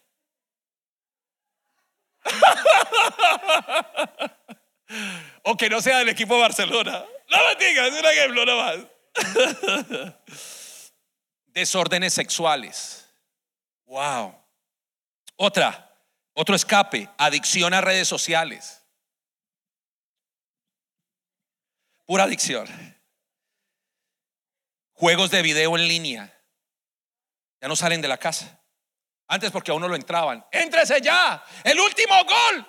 [LAUGHS] o que no sea del equipo Barcelona. No me digas, es un ejemplo más [LAUGHS] Desórdenes sexuales. Wow. Otra, otro escape, adicción a redes sociales. Pura adicción. Juegos de video en línea. Ya no salen de la casa. Antes porque a uno lo entraban. Éntrese ya. El último gol.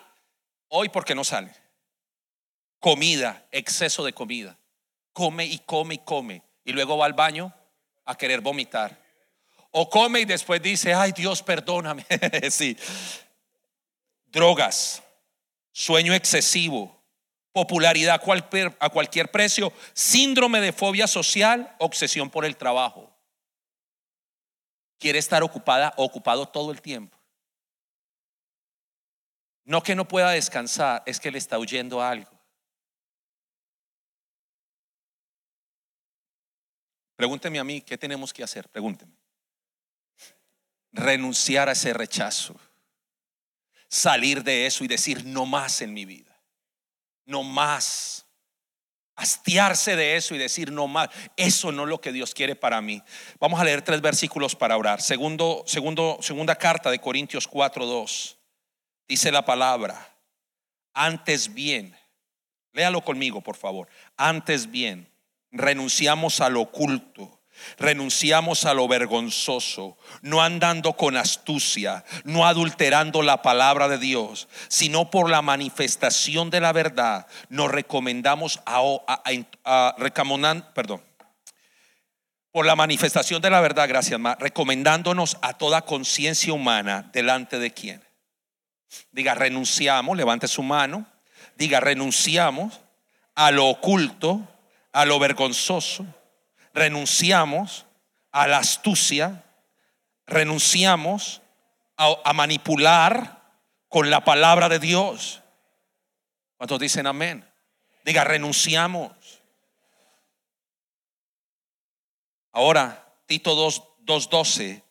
Hoy porque no sale. Comida, exceso de comida. Come y come y come. Y luego va al baño a querer vomitar. O come y después dice, ay Dios, perdóname. [LAUGHS] sí. Drogas, sueño excesivo, popularidad a cualquier precio, síndrome de fobia social, obsesión por el trabajo quiere estar ocupada, ocupado todo el tiempo. No que no pueda descansar, es que le está huyendo algo. Pregúnteme a mí, ¿qué tenemos que hacer? Pregúnteme. Renunciar a ese rechazo. Salir de eso y decir, no más en mi vida. No más hastiarse de eso y decir no más, eso no es lo que Dios quiere para mí. Vamos a leer tres versículos para orar. Segundo, segundo, segunda carta de Corintios 4:2. Dice la palabra, antes bien, léalo conmigo, por favor. Antes bien, renunciamos al oculto Renunciamos a lo vergonzoso, no andando con astucia, no adulterando la palabra de Dios, sino por la manifestación de la verdad, nos recomendamos a, a, perdón, por la manifestación de la verdad, gracias, más, recomendándonos a toda conciencia humana delante de quién. Diga, renunciamos, levante su mano, diga, renunciamos a lo oculto, a lo vergonzoso renunciamos a la astucia, renunciamos a, manipular con la palabra de Dios. ¿Cuántos dicen amén? Diga, renunciamos. Ahora, Tito 2.12,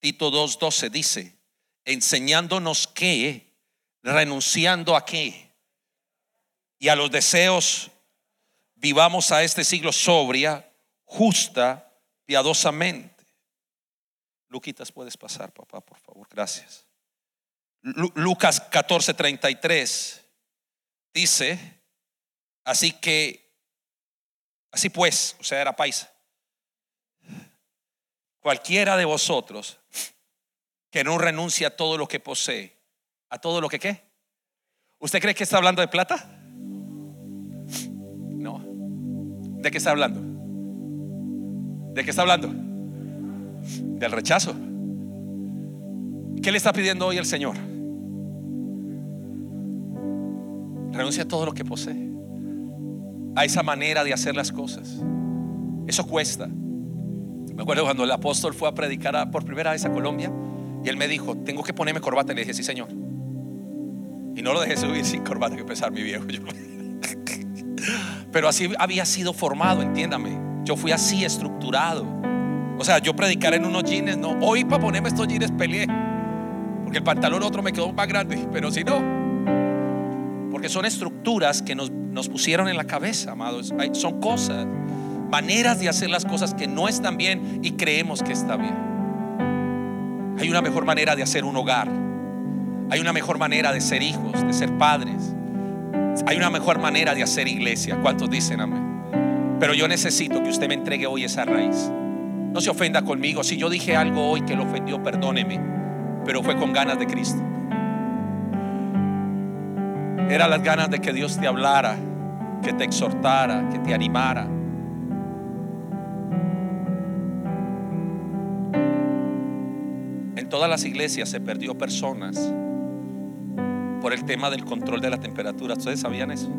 Tito 2.12 dice, enseñándonos que, renunciando a qué, y a los deseos, vivamos a este siglo sobria, justa, piadosamente. Luquitas, puedes pasar, papá, por favor, gracias. Lucas 14:33 dice, así que, así pues, o sea, era paisa, cualquiera de vosotros que no renuncie a todo lo que posee, a todo lo que qué. ¿Usted cree que está hablando de plata? No. ¿De qué está hablando? ¿De qué está hablando? Del rechazo. ¿Qué le está pidiendo hoy el Señor? Renuncia a todo lo que posee. A esa manera de hacer las cosas. Eso cuesta. Me acuerdo cuando el apóstol fue a predicar por primera vez a Colombia y él me dijo, tengo que ponerme corbata. Y le dije, sí, Señor. Y no lo dejé [LAUGHS] subir sin corbata, que pesar mi viejo. Pero así había sido formado, entiéndame. Yo fui así estructurado. O sea, yo predicar en unos jeans, no. Hoy para ponerme estos jeans peleé. Porque el pantalón otro me quedó más grande. Pero si no. Porque son estructuras que nos, nos pusieron en la cabeza, amados. Son cosas, maneras de hacer las cosas que no están bien y creemos que está bien. Hay una mejor manera de hacer un hogar. Hay una mejor manera de ser hijos, de ser padres. Hay una mejor manera de hacer iglesia. ¿Cuántos dicen amén? Pero yo necesito que usted me entregue hoy esa raíz. No se ofenda conmigo. Si yo dije algo hoy que lo ofendió, perdóneme. Pero fue con ganas de Cristo. Era las ganas de que Dios te hablara, que te exhortara, que te animara. En todas las iglesias se perdió personas por el tema del control de la temperatura. ¿Ustedes sabían eso?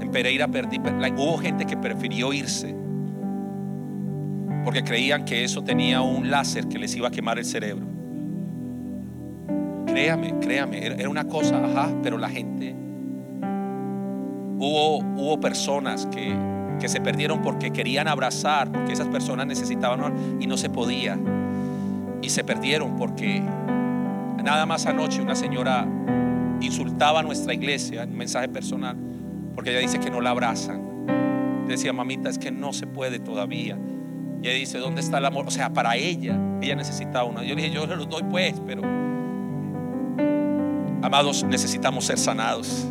En Pereira perdí, hubo gente que prefirió irse porque creían que eso tenía un láser que les iba a quemar el cerebro. Créame, créame, era una cosa, ajá, pero la gente, hubo, hubo personas que, que se perdieron porque querían abrazar, porque esas personas necesitaban y no se podía. Y se perdieron porque nada más anoche una señora insultaba a nuestra iglesia en un mensaje personal porque ella dice que no la abrazan. Decía, mamita, es que no se puede todavía. Y ella dice, ¿dónde está el amor? O sea, para ella, ella necesitaba una. Yo le dije, yo le lo doy pues, pero amados, necesitamos ser sanados.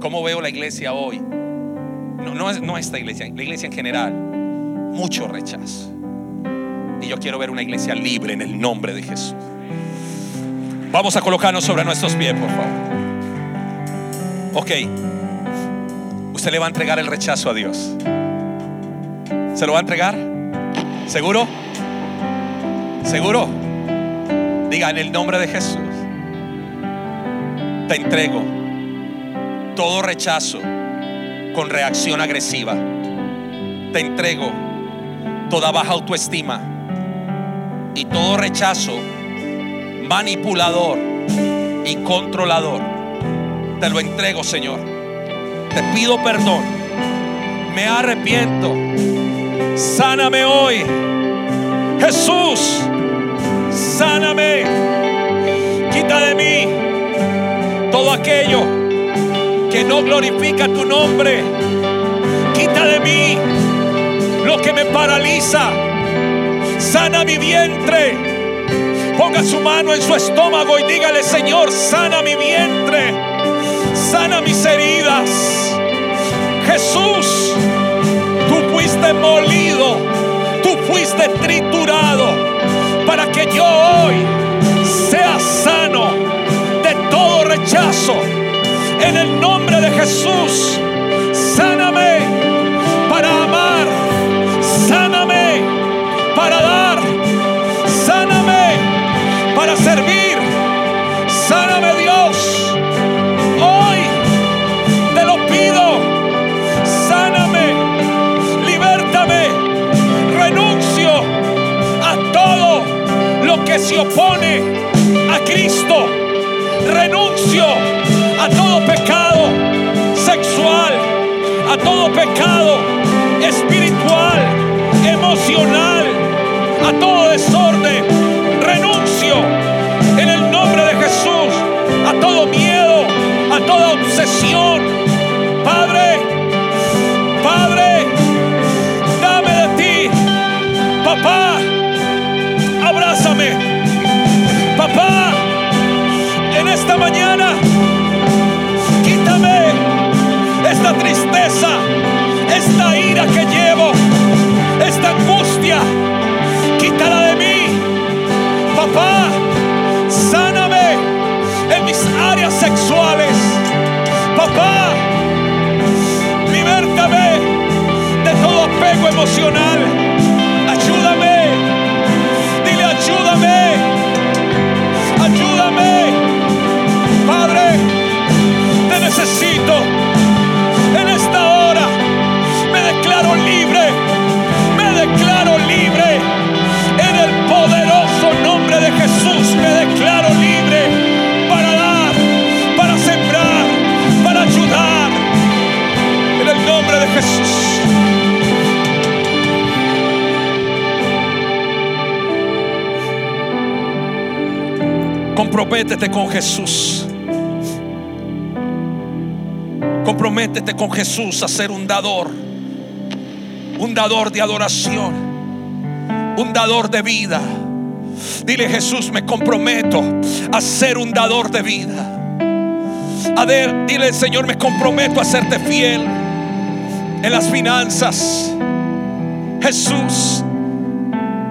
¿Cómo veo la iglesia hoy? No, no, no esta iglesia, la iglesia en general. Mucho rechazo. Y yo quiero ver una iglesia libre en el nombre de Jesús. Vamos a colocarnos sobre nuestros pies, por favor. Ok. Usted le va a entregar el rechazo a Dios. ¿Se lo va a entregar? ¿Seguro? ¿Seguro? Diga en el nombre de Jesús. Te entrego todo rechazo con reacción agresiva. Te entrego toda baja autoestima y todo rechazo manipulador y controlador. Te lo entrego, Señor te pido perdón. Me arrepiento. Sáname hoy. Jesús, sáname. Quita de mí todo aquello que no glorifica tu nombre. Quita de mí lo que me paraliza. Sana mi vientre. Ponga su mano en su estómago y dígale, Señor, sana mi vientre. Sana mis heridas Jesús, tú fuiste molido, tú fuiste triturado para que yo hoy sea sano de todo rechazo. En el nombre de Jesús, sáname para amar, sáname para dar, sáname para servir, sáname Dios. Se opone a Cristo, renuncio a todo pecado sexual, a todo pecado espiritual, emocional, a todo desorden, renuncio en el nombre de Jesús a todo miedo, a toda obsesión. Apego emocional. Comprométete con Jesús. Comprométete con Jesús a ser un dador. Un dador de adoración. Un dador de vida. Dile Jesús, me comprometo a ser un dador de vida. A ver, dile Señor, me comprometo a serte fiel en las finanzas. Jesús,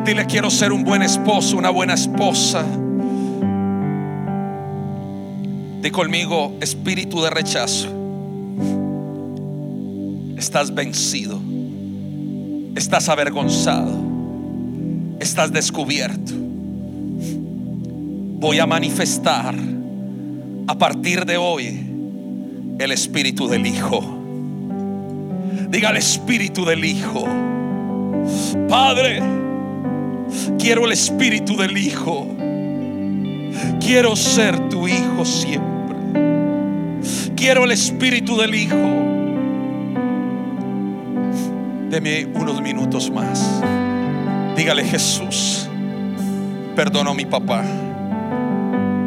dile quiero ser un buen esposo, una buena esposa. Di conmigo, espíritu de rechazo. Estás vencido. Estás avergonzado. Estás descubierto. voy a manifestar a partir de hoy el espíritu del Hijo. Diga el espíritu del Hijo. Padre, quiero el espíritu del Hijo. Quiero ser tu Hijo siempre. Quiero el espíritu del Hijo. Deme unos minutos más. Dígale Jesús, perdono a mi papá,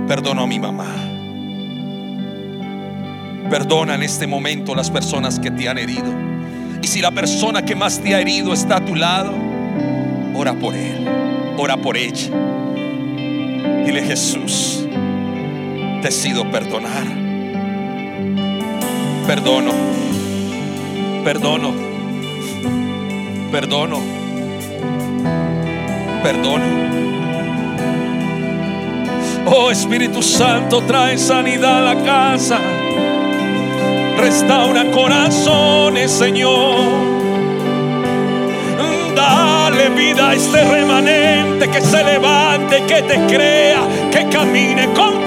perdono a mi mamá. Perdona en este momento las personas que te han herido. Y si la persona que más te ha herido está a tu lado, ora por él, ora por ella. Dile Jesús, decido perdonar. Perdono, perdono, perdono, perdono. Oh Espíritu Santo, trae sanidad a la casa. Restaura corazones, Señor. Dale vida a este remanente que se levante, que te crea, que camine contigo,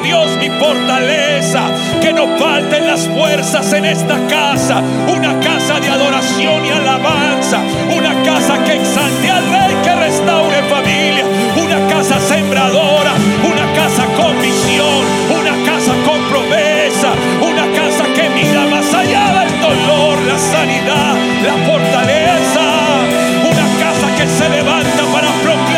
Dios, mi fortaleza. Que no falten las fuerzas en esta casa. Una casa de adoración y alabanza. Una casa que exalte al rey, que restaure familia. Una casa sembradora. Una casa con visión. Una casa con promesa. Una casa que mira más allá del dolor, la sanidad, la fortaleza. Una casa que se levanta para proclamar